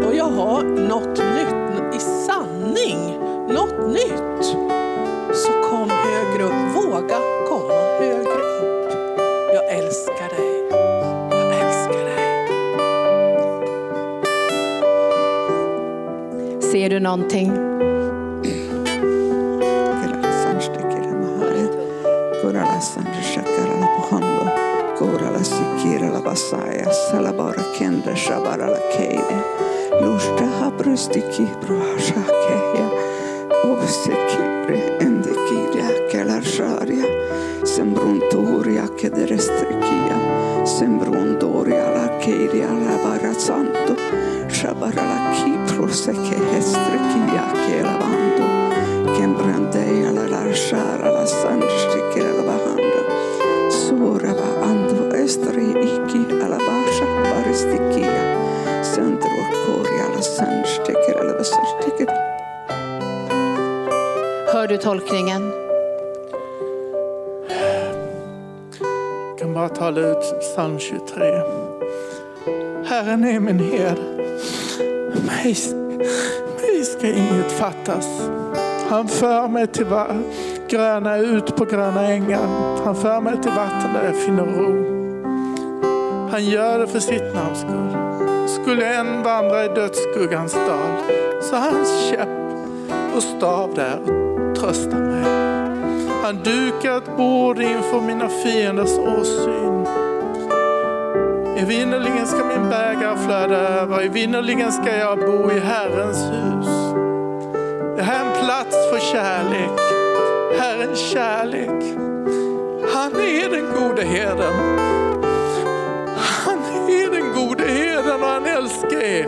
Och jag har något nytt i sanning. Något nytt. Så kom högre upp. Våga komma högre upp. Jag älskar dig. Jag älskar dig. Ser du någonting? salabara kendre shabara la keide. Lushta habrusti kibru asha keia. Ovse kibre ende ke la sharia. Sembrun turia ke de strekia. Sembrun doria la keiria la bara santo. Shabara la kibru se ke estrekia ke lavando. Kembrandeia la larshara la sanshikira la bahanda. Surava andvo estri tolkningen? Jag kan bara tala ut psalm 23. Herren är min herde. Mig, mig ska inget fattas. Han för mig till gröna, ut på gröna ängar. Han för mig till vatten där jag finner ro. Han gör det för sitt namns skull. Skulle en vandra i dödsskuggans dal så hans käpp och stav där tröstar mig. Han dukar ett bord inför mina fienders åsyn. Evinnerligen ska min bägare flöda över, evinnerligen ska jag bo i Herrens hus. Det här är en plats för kärlek. Herrens kärlek. Han är den gode herden. Han är den gode herden och han älskar er.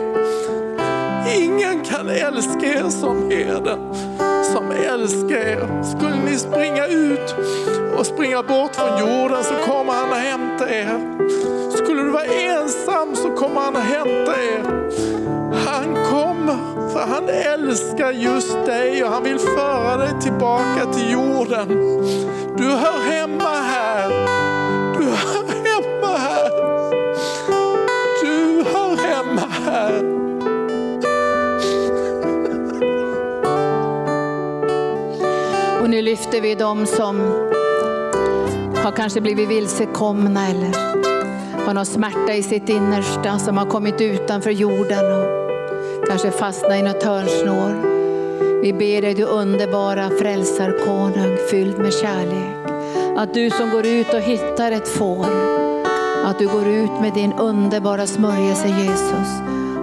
Ingen kan älska er som herden som älskar er. Skulle ni springa ut och springa bort från jorden så kommer han att hämta er. Skulle du vara ensam så kommer han att hämta er. Han kommer för han älskar just dig och han vill föra dig tillbaka till jorden. Du hör hemma här. Du hör lyfter vi dem som har kanske blivit vilsekomna eller har någon smärta i sitt innersta som har kommit utanför jorden och kanske fastnat i något hörnsnår. Vi ber dig du underbara frälsarkonung fylld med kärlek. Att du som går ut och hittar ett får, att du går ut med din underbara smörjelse Jesus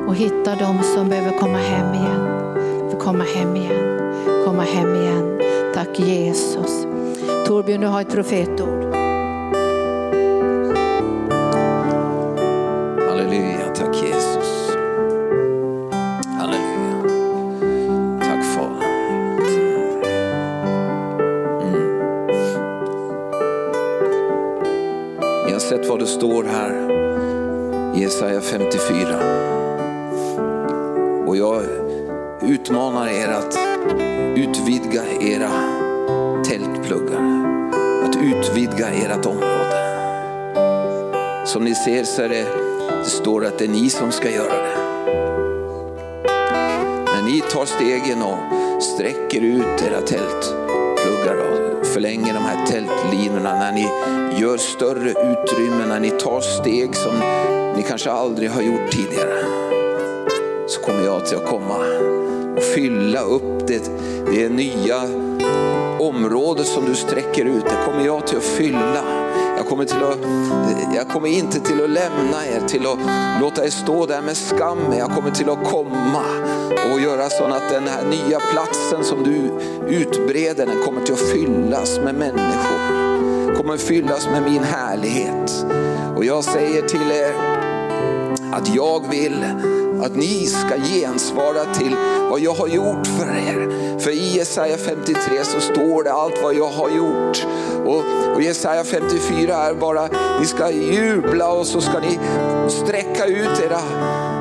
och hittar dem som behöver komma hem igen. För komma hem igen, komma hem igen. Tack Jesus. Torbjörn, du har ett profetord. Halleluja, tack Jesus. Halleluja. Tack Fader. Mm. Ni har sett vad det står här i Jesaja 54. Som ni ser så är det, det står att det är ni som ska göra det. När ni tar stegen och sträcker ut era tältpluggar och förlänger de här tältlinorna, när ni gör större utrymmen, när ni tar steg som ni kanske aldrig har gjort tidigare, så kommer jag till att komma och fylla upp det, det nya området som du sträcker ut. Det kommer jag till att fylla. Jag kommer, till att, jag kommer inte till att lämna er, till att låta er stå där med skam. Jag kommer till att komma och göra så att den här nya platsen som du utbreder, den kommer till att fyllas med människor. Kommer fyllas med min härlighet. Och jag säger till er att jag vill att ni ska gensvara till vad jag har gjort för er. För i Jesaja 53 så står det allt vad jag har gjort. Och, och Jesaja 54 är bara, ni ska jubla och så ska ni sträcka ut era,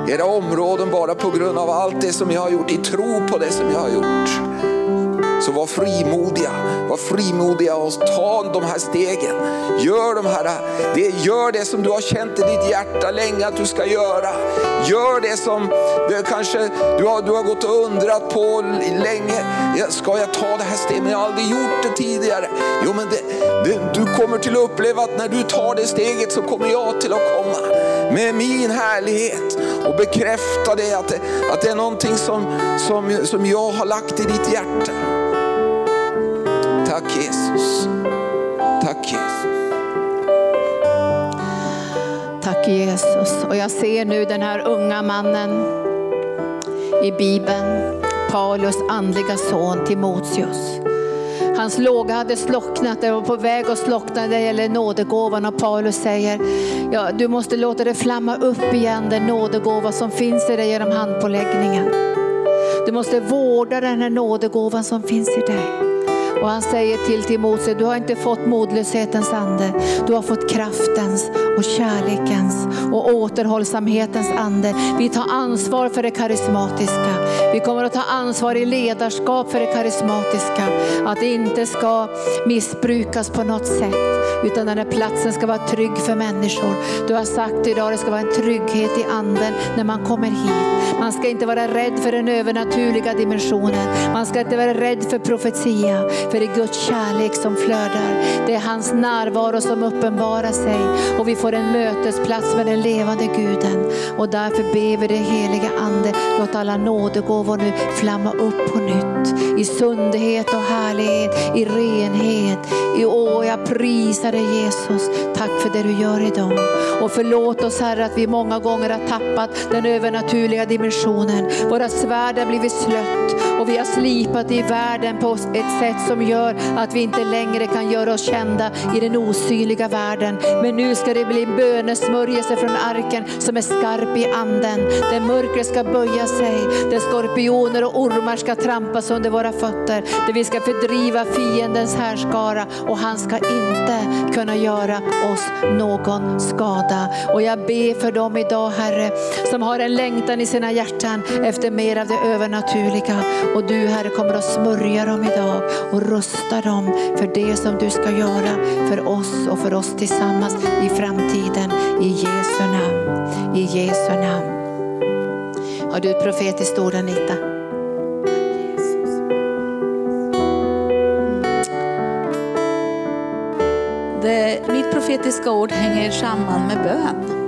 era områden bara på grund av allt det som jag har gjort, i tro på det som jag har gjort. Så var frimodiga, var frimodiga och ta de här stegen. Gör, de här, det, gör det som du har känt i ditt hjärta länge att du ska göra. Gör det som det kanske du har, du har gått och undrat på länge. Ska jag ta det här steget? Men jag har aldrig gjort det tidigare. Jo, men det, det, du kommer till att uppleva att när du tar det steget så kommer jag till att komma med min härlighet och bekräfta det att, det, att det är någonting som, som, som jag har lagt i ditt hjärta. Tack Jesus. Tack Jesus. Tack Jesus. Och jag ser nu den här unga mannen i Bibeln, Paulus andliga son Timoteus. Hans låga hade slocknat, det var på väg att slockna när det gäller nådegåvan och Paulus säger, ja, du måste låta det flamma upp igen, den nådegåva som finns i dig genom handpåläggningen. Du måste vårda den här nådegåvan som finns i dig. Och han säger till Timoteus, du har inte fått modlöshetens ande, du har fått kraftens och kärlekens och återhållsamhetens ande. Vi tar ansvar för det karismatiska. Vi kommer att ta ansvar i ledarskap för det karismatiska. Att det inte ska missbrukas på något sätt, utan den här platsen ska vara trygg för människor. Du har sagt idag att det ska vara en trygghet i anden när man kommer hit. Man ska inte vara rädd för den övernaturliga dimensionen. Man ska inte vara rädd för profetia, för det är Guds kärlek som flödar. Det är hans närvaro som uppenbarar sig och vi får en mötesplats med den levande guden. Och därför ber vi det heliga ande, låt alla nådegåvor nu flamma upp på nytt. I sundhet och härlighet, i renhet. I åh, jag prisar dig Jesus. Tack för det du gör idag. Och förlåt oss Herre att vi många gånger har tappat den övernaturliga dimensionen. Våra svärd har blivit slött och vi har slipat i världen på ett sätt som gör att vi inte längre kan göra oss kända i den osynliga världen. Men nu ska det bli bönesmörjelse från arken som är skarp i anden. Där mörkret ska böja sig, där skorpioner och ormar ska trampas under våra fötter. Där vi ska fördriva fiendens härskara och han ska inte kunna göra oss någon skada. Och jag ber för dem idag Herre, som har en längtan i sina hjärtan efter mer av det övernaturliga. Och du Herre kommer att smörja dem idag och rusta dem för det som du ska göra för oss och för oss tillsammans i framtiden. I Jesu namn. I Jesu namn. Har du ett profetiskt ord Anita? Det, mitt profetiska ord hänger samman med bön.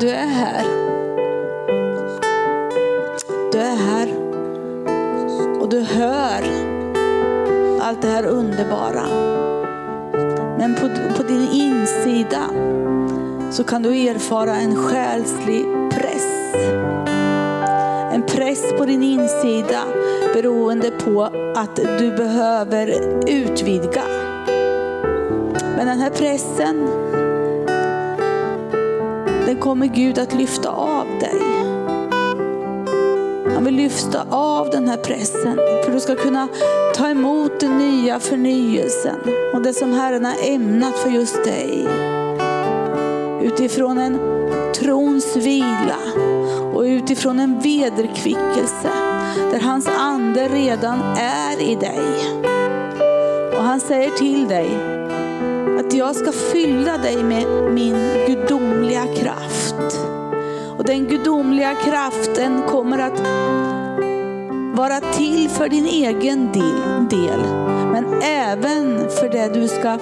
Du är här. Du hör allt det här underbara. Men på, på din insida så kan du erfara en själslig press. En press på din insida beroende på att du behöver utvidga. Men den här pressen, den kommer Gud att lyfta av dig. Han vill lyfta av den här pressen för du ska kunna ta emot den nya förnyelsen och det som Herren har ämnat för just dig. Utifrån en trons vila och utifrån en vederkvickelse där hans ande redan är i dig. Och han säger till dig att jag ska fylla dig med min gudomliga kraft. Och den gudomliga kraften kommer att vara till för din egen del, men även för det du ska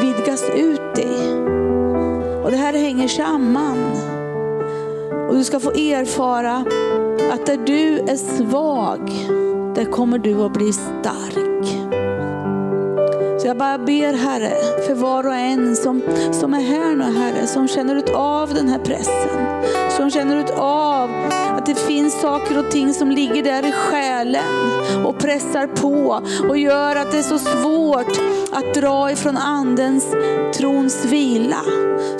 vidgas ut i. Och det här hänger samman. Och du ska få erfara att där du är svag, där kommer du att bli stark. Så jag bara ber Herre, för var och en som, som är här nu Herre, som känner ut av den här pressen. Som känner ut av att det finns saker och ting som ligger där i själen och pressar på och gör att det är så svårt att dra ifrån andens trons vila.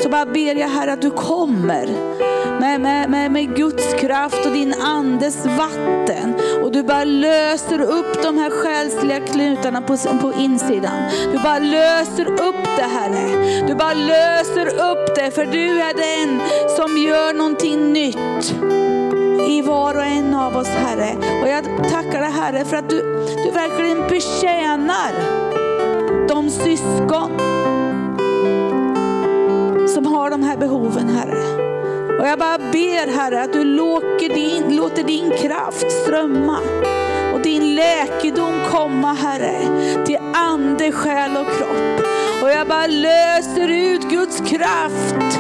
Så bara ber jag Herre att du kommer med, med, med, med Guds kraft och din andes vatten. Och du bara löser upp de här själsliga knutarna på, på insidan. Du bara löser upp det Herre. Du bara löser upp det för du är den som gör någonting nytt var och en av oss Herre. Och jag tackar dig Herre för att du, du verkligen betjänar de syskon som har de här behoven Herre. Och jag bara ber Herre att du låter din, låter din kraft strömma och din läkedom komma Herre till ande, själ och kropp. Och jag bara löser ut Guds kraft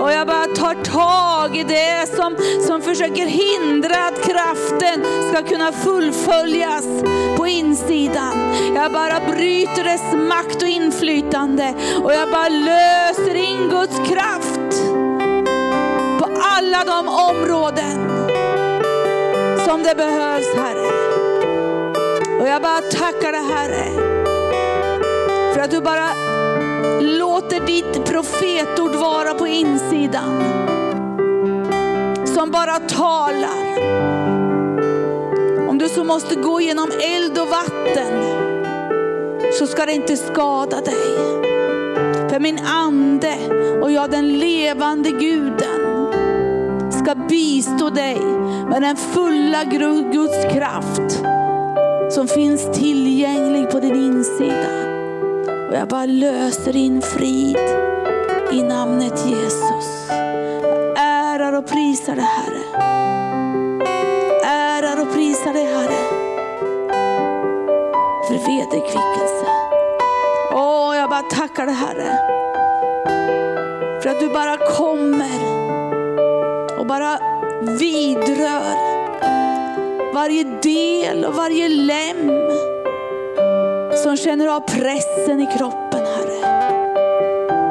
och jag bara tar tag i det som, som försöker hindra att kraften ska kunna fullföljas på insidan. Jag bara bryter dess makt och inflytande och jag bara löser in Guds kraft på alla de områden som det behövs Herre. Och jag bara tackar dig Herre för att du bara låter ditt profetord vara på insidan. Som bara talar. Om du så måste gå genom eld och vatten så ska det inte skada dig. För min ande och jag den levande guden ska bistå dig med den fulla Guds kraft som finns tillgänglig på din insida. Och jag bara löser in frid i namnet Jesus. Ärar och prisar dig Herre. Ärar och prisar dig Herre. För vederkvickelse. Åh, jag bara tackar dig Herre. För att du bara kommer och bara vidrör varje del och varje lem som känner av pressen i kroppen, Herre.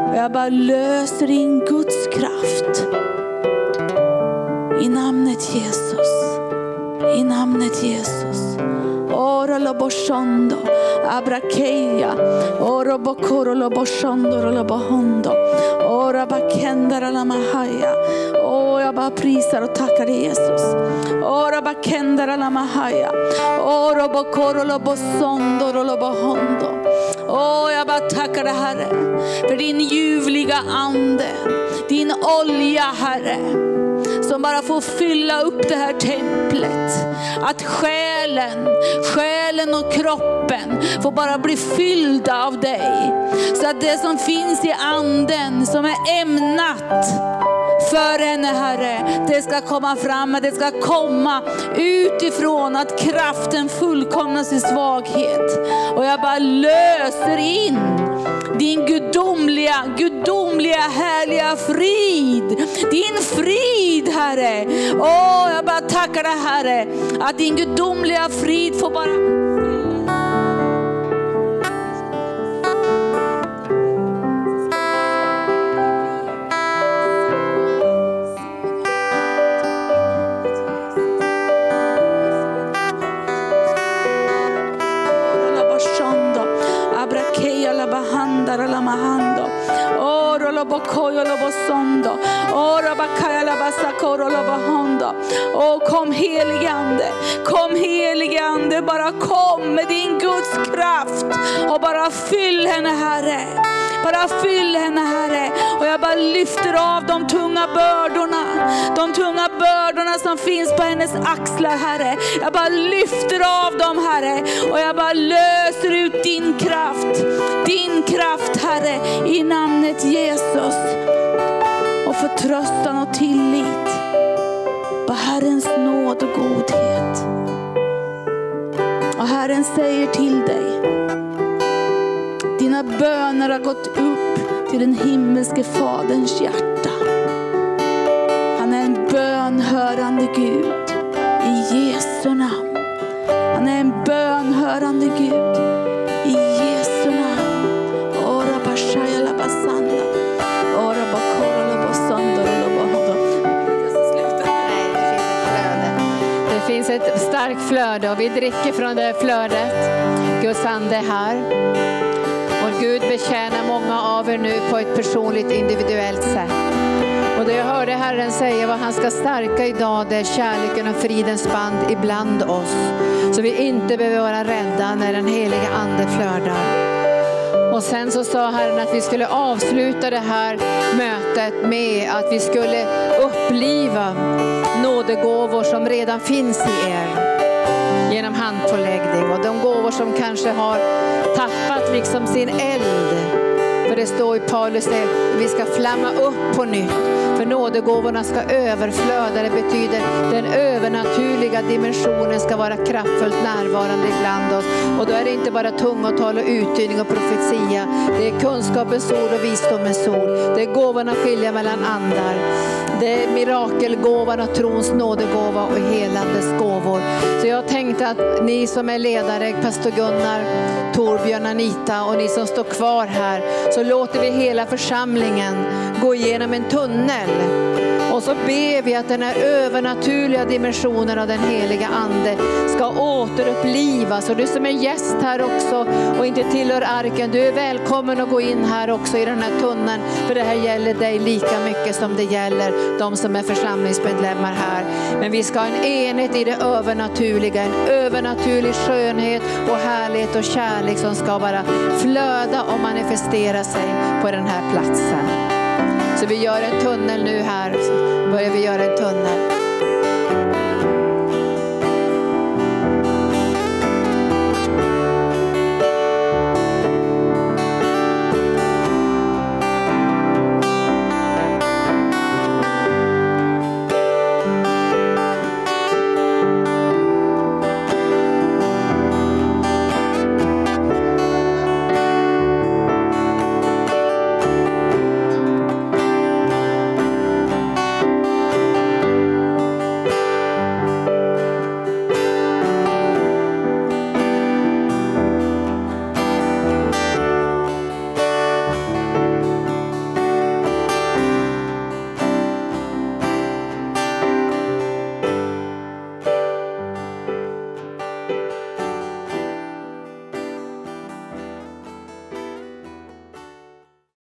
Och jag bara löser in Guds kraft I namnet Jesus. I namnet Jesus. Ora lo boshondo, abrakeia, oro bokoro lo boshondo lo bohondo, ora bakendara la mahaya jag bara prisar och tackar dig Jesus. La mahaya. Åh, jag bara tackar dig Herre för din ljuvliga ande, din olja Herre som bara får fylla upp det här templet. Att själen, själen och kroppen får bara bli fyllda av dig. Så att det som finns i anden som är ämnat för henne Herre, det ska komma fram, det ska komma utifrån att kraften fullkomnas i svaghet. Och jag bara löser in din gudomliga, gudomliga härliga frid. Din frid Herre. Åh, jag bara tackar dig Herre, att din gudomliga frid får bara Sondo. Åh kom helige Ande, kom helige Ande, bara kom med din Guds kraft och bara fyll henne Herre. Bara fyll henne Herre. Och jag bara lyfter av de tunga bördorna. De tunga bördorna som finns på hennes axlar Herre. Jag bara lyfter av dem Herre. Och jag bara löser ut din kraft. Din kraft Herre i namnet Jesus. Och förtröstan och tillit på Herrens nåd och godhet. Och Herren säger till dig dina böner har gått upp till den himmelske Faderns hjärta. Han är en bönhörande Gud i Jesu namn. Han är en bönhörande Gud flöde och vi dricker från det flödet. Guds ande är här. Och Gud betjänar många av er nu på ett personligt individuellt sätt. Och det jag hörde Herren säga vad han ska stärka idag det är kärleken och fridens band ibland oss. Så vi inte behöver vara rädda när den heliga ande flödar. Och sen så sa Herren att vi skulle avsluta det här mötet med att vi skulle uppliva nådegåvor som redan finns i er genom handpåläggning och de gåvor som kanske har tappat liksom sin eld. För det står i Paulus att vi ska flamma upp på nytt. För nådegåvorna ska överflöda. Det betyder den övernaturliga dimensionen ska vara kraftfullt närvarande ibland oss. Och då är det inte bara tungotal och uttydning och profetia. Det är kunskapens ord och visdomens ord. Det är gåvorna att skilja mellan andar. Det är mirakelgåvan och trons nådegåva och helandes gåvor. Så jag tänkte att ni som är ledare, pastor Gunnar, Torbjörn, Anita och ni som står kvar här, så låter vi hela församlingen gå igenom en tunnel. Och så ber vi att den här övernaturliga dimensionen av den heliga Ande ska återupplivas. Och du som är gäst här också och inte tillhör arken, du är välkommen att gå in här också i den här tunneln. För det här gäller dig lika mycket som det gäller de som är församlingsmedlemmar här. Men vi ska ha en enhet i det övernaturliga, en övernaturlig skönhet och härlighet och kärlek som ska bara flöda och manifestera sig på den här platsen. Så vi gör en tunnel nu här, så börjar vi göra en tunnel.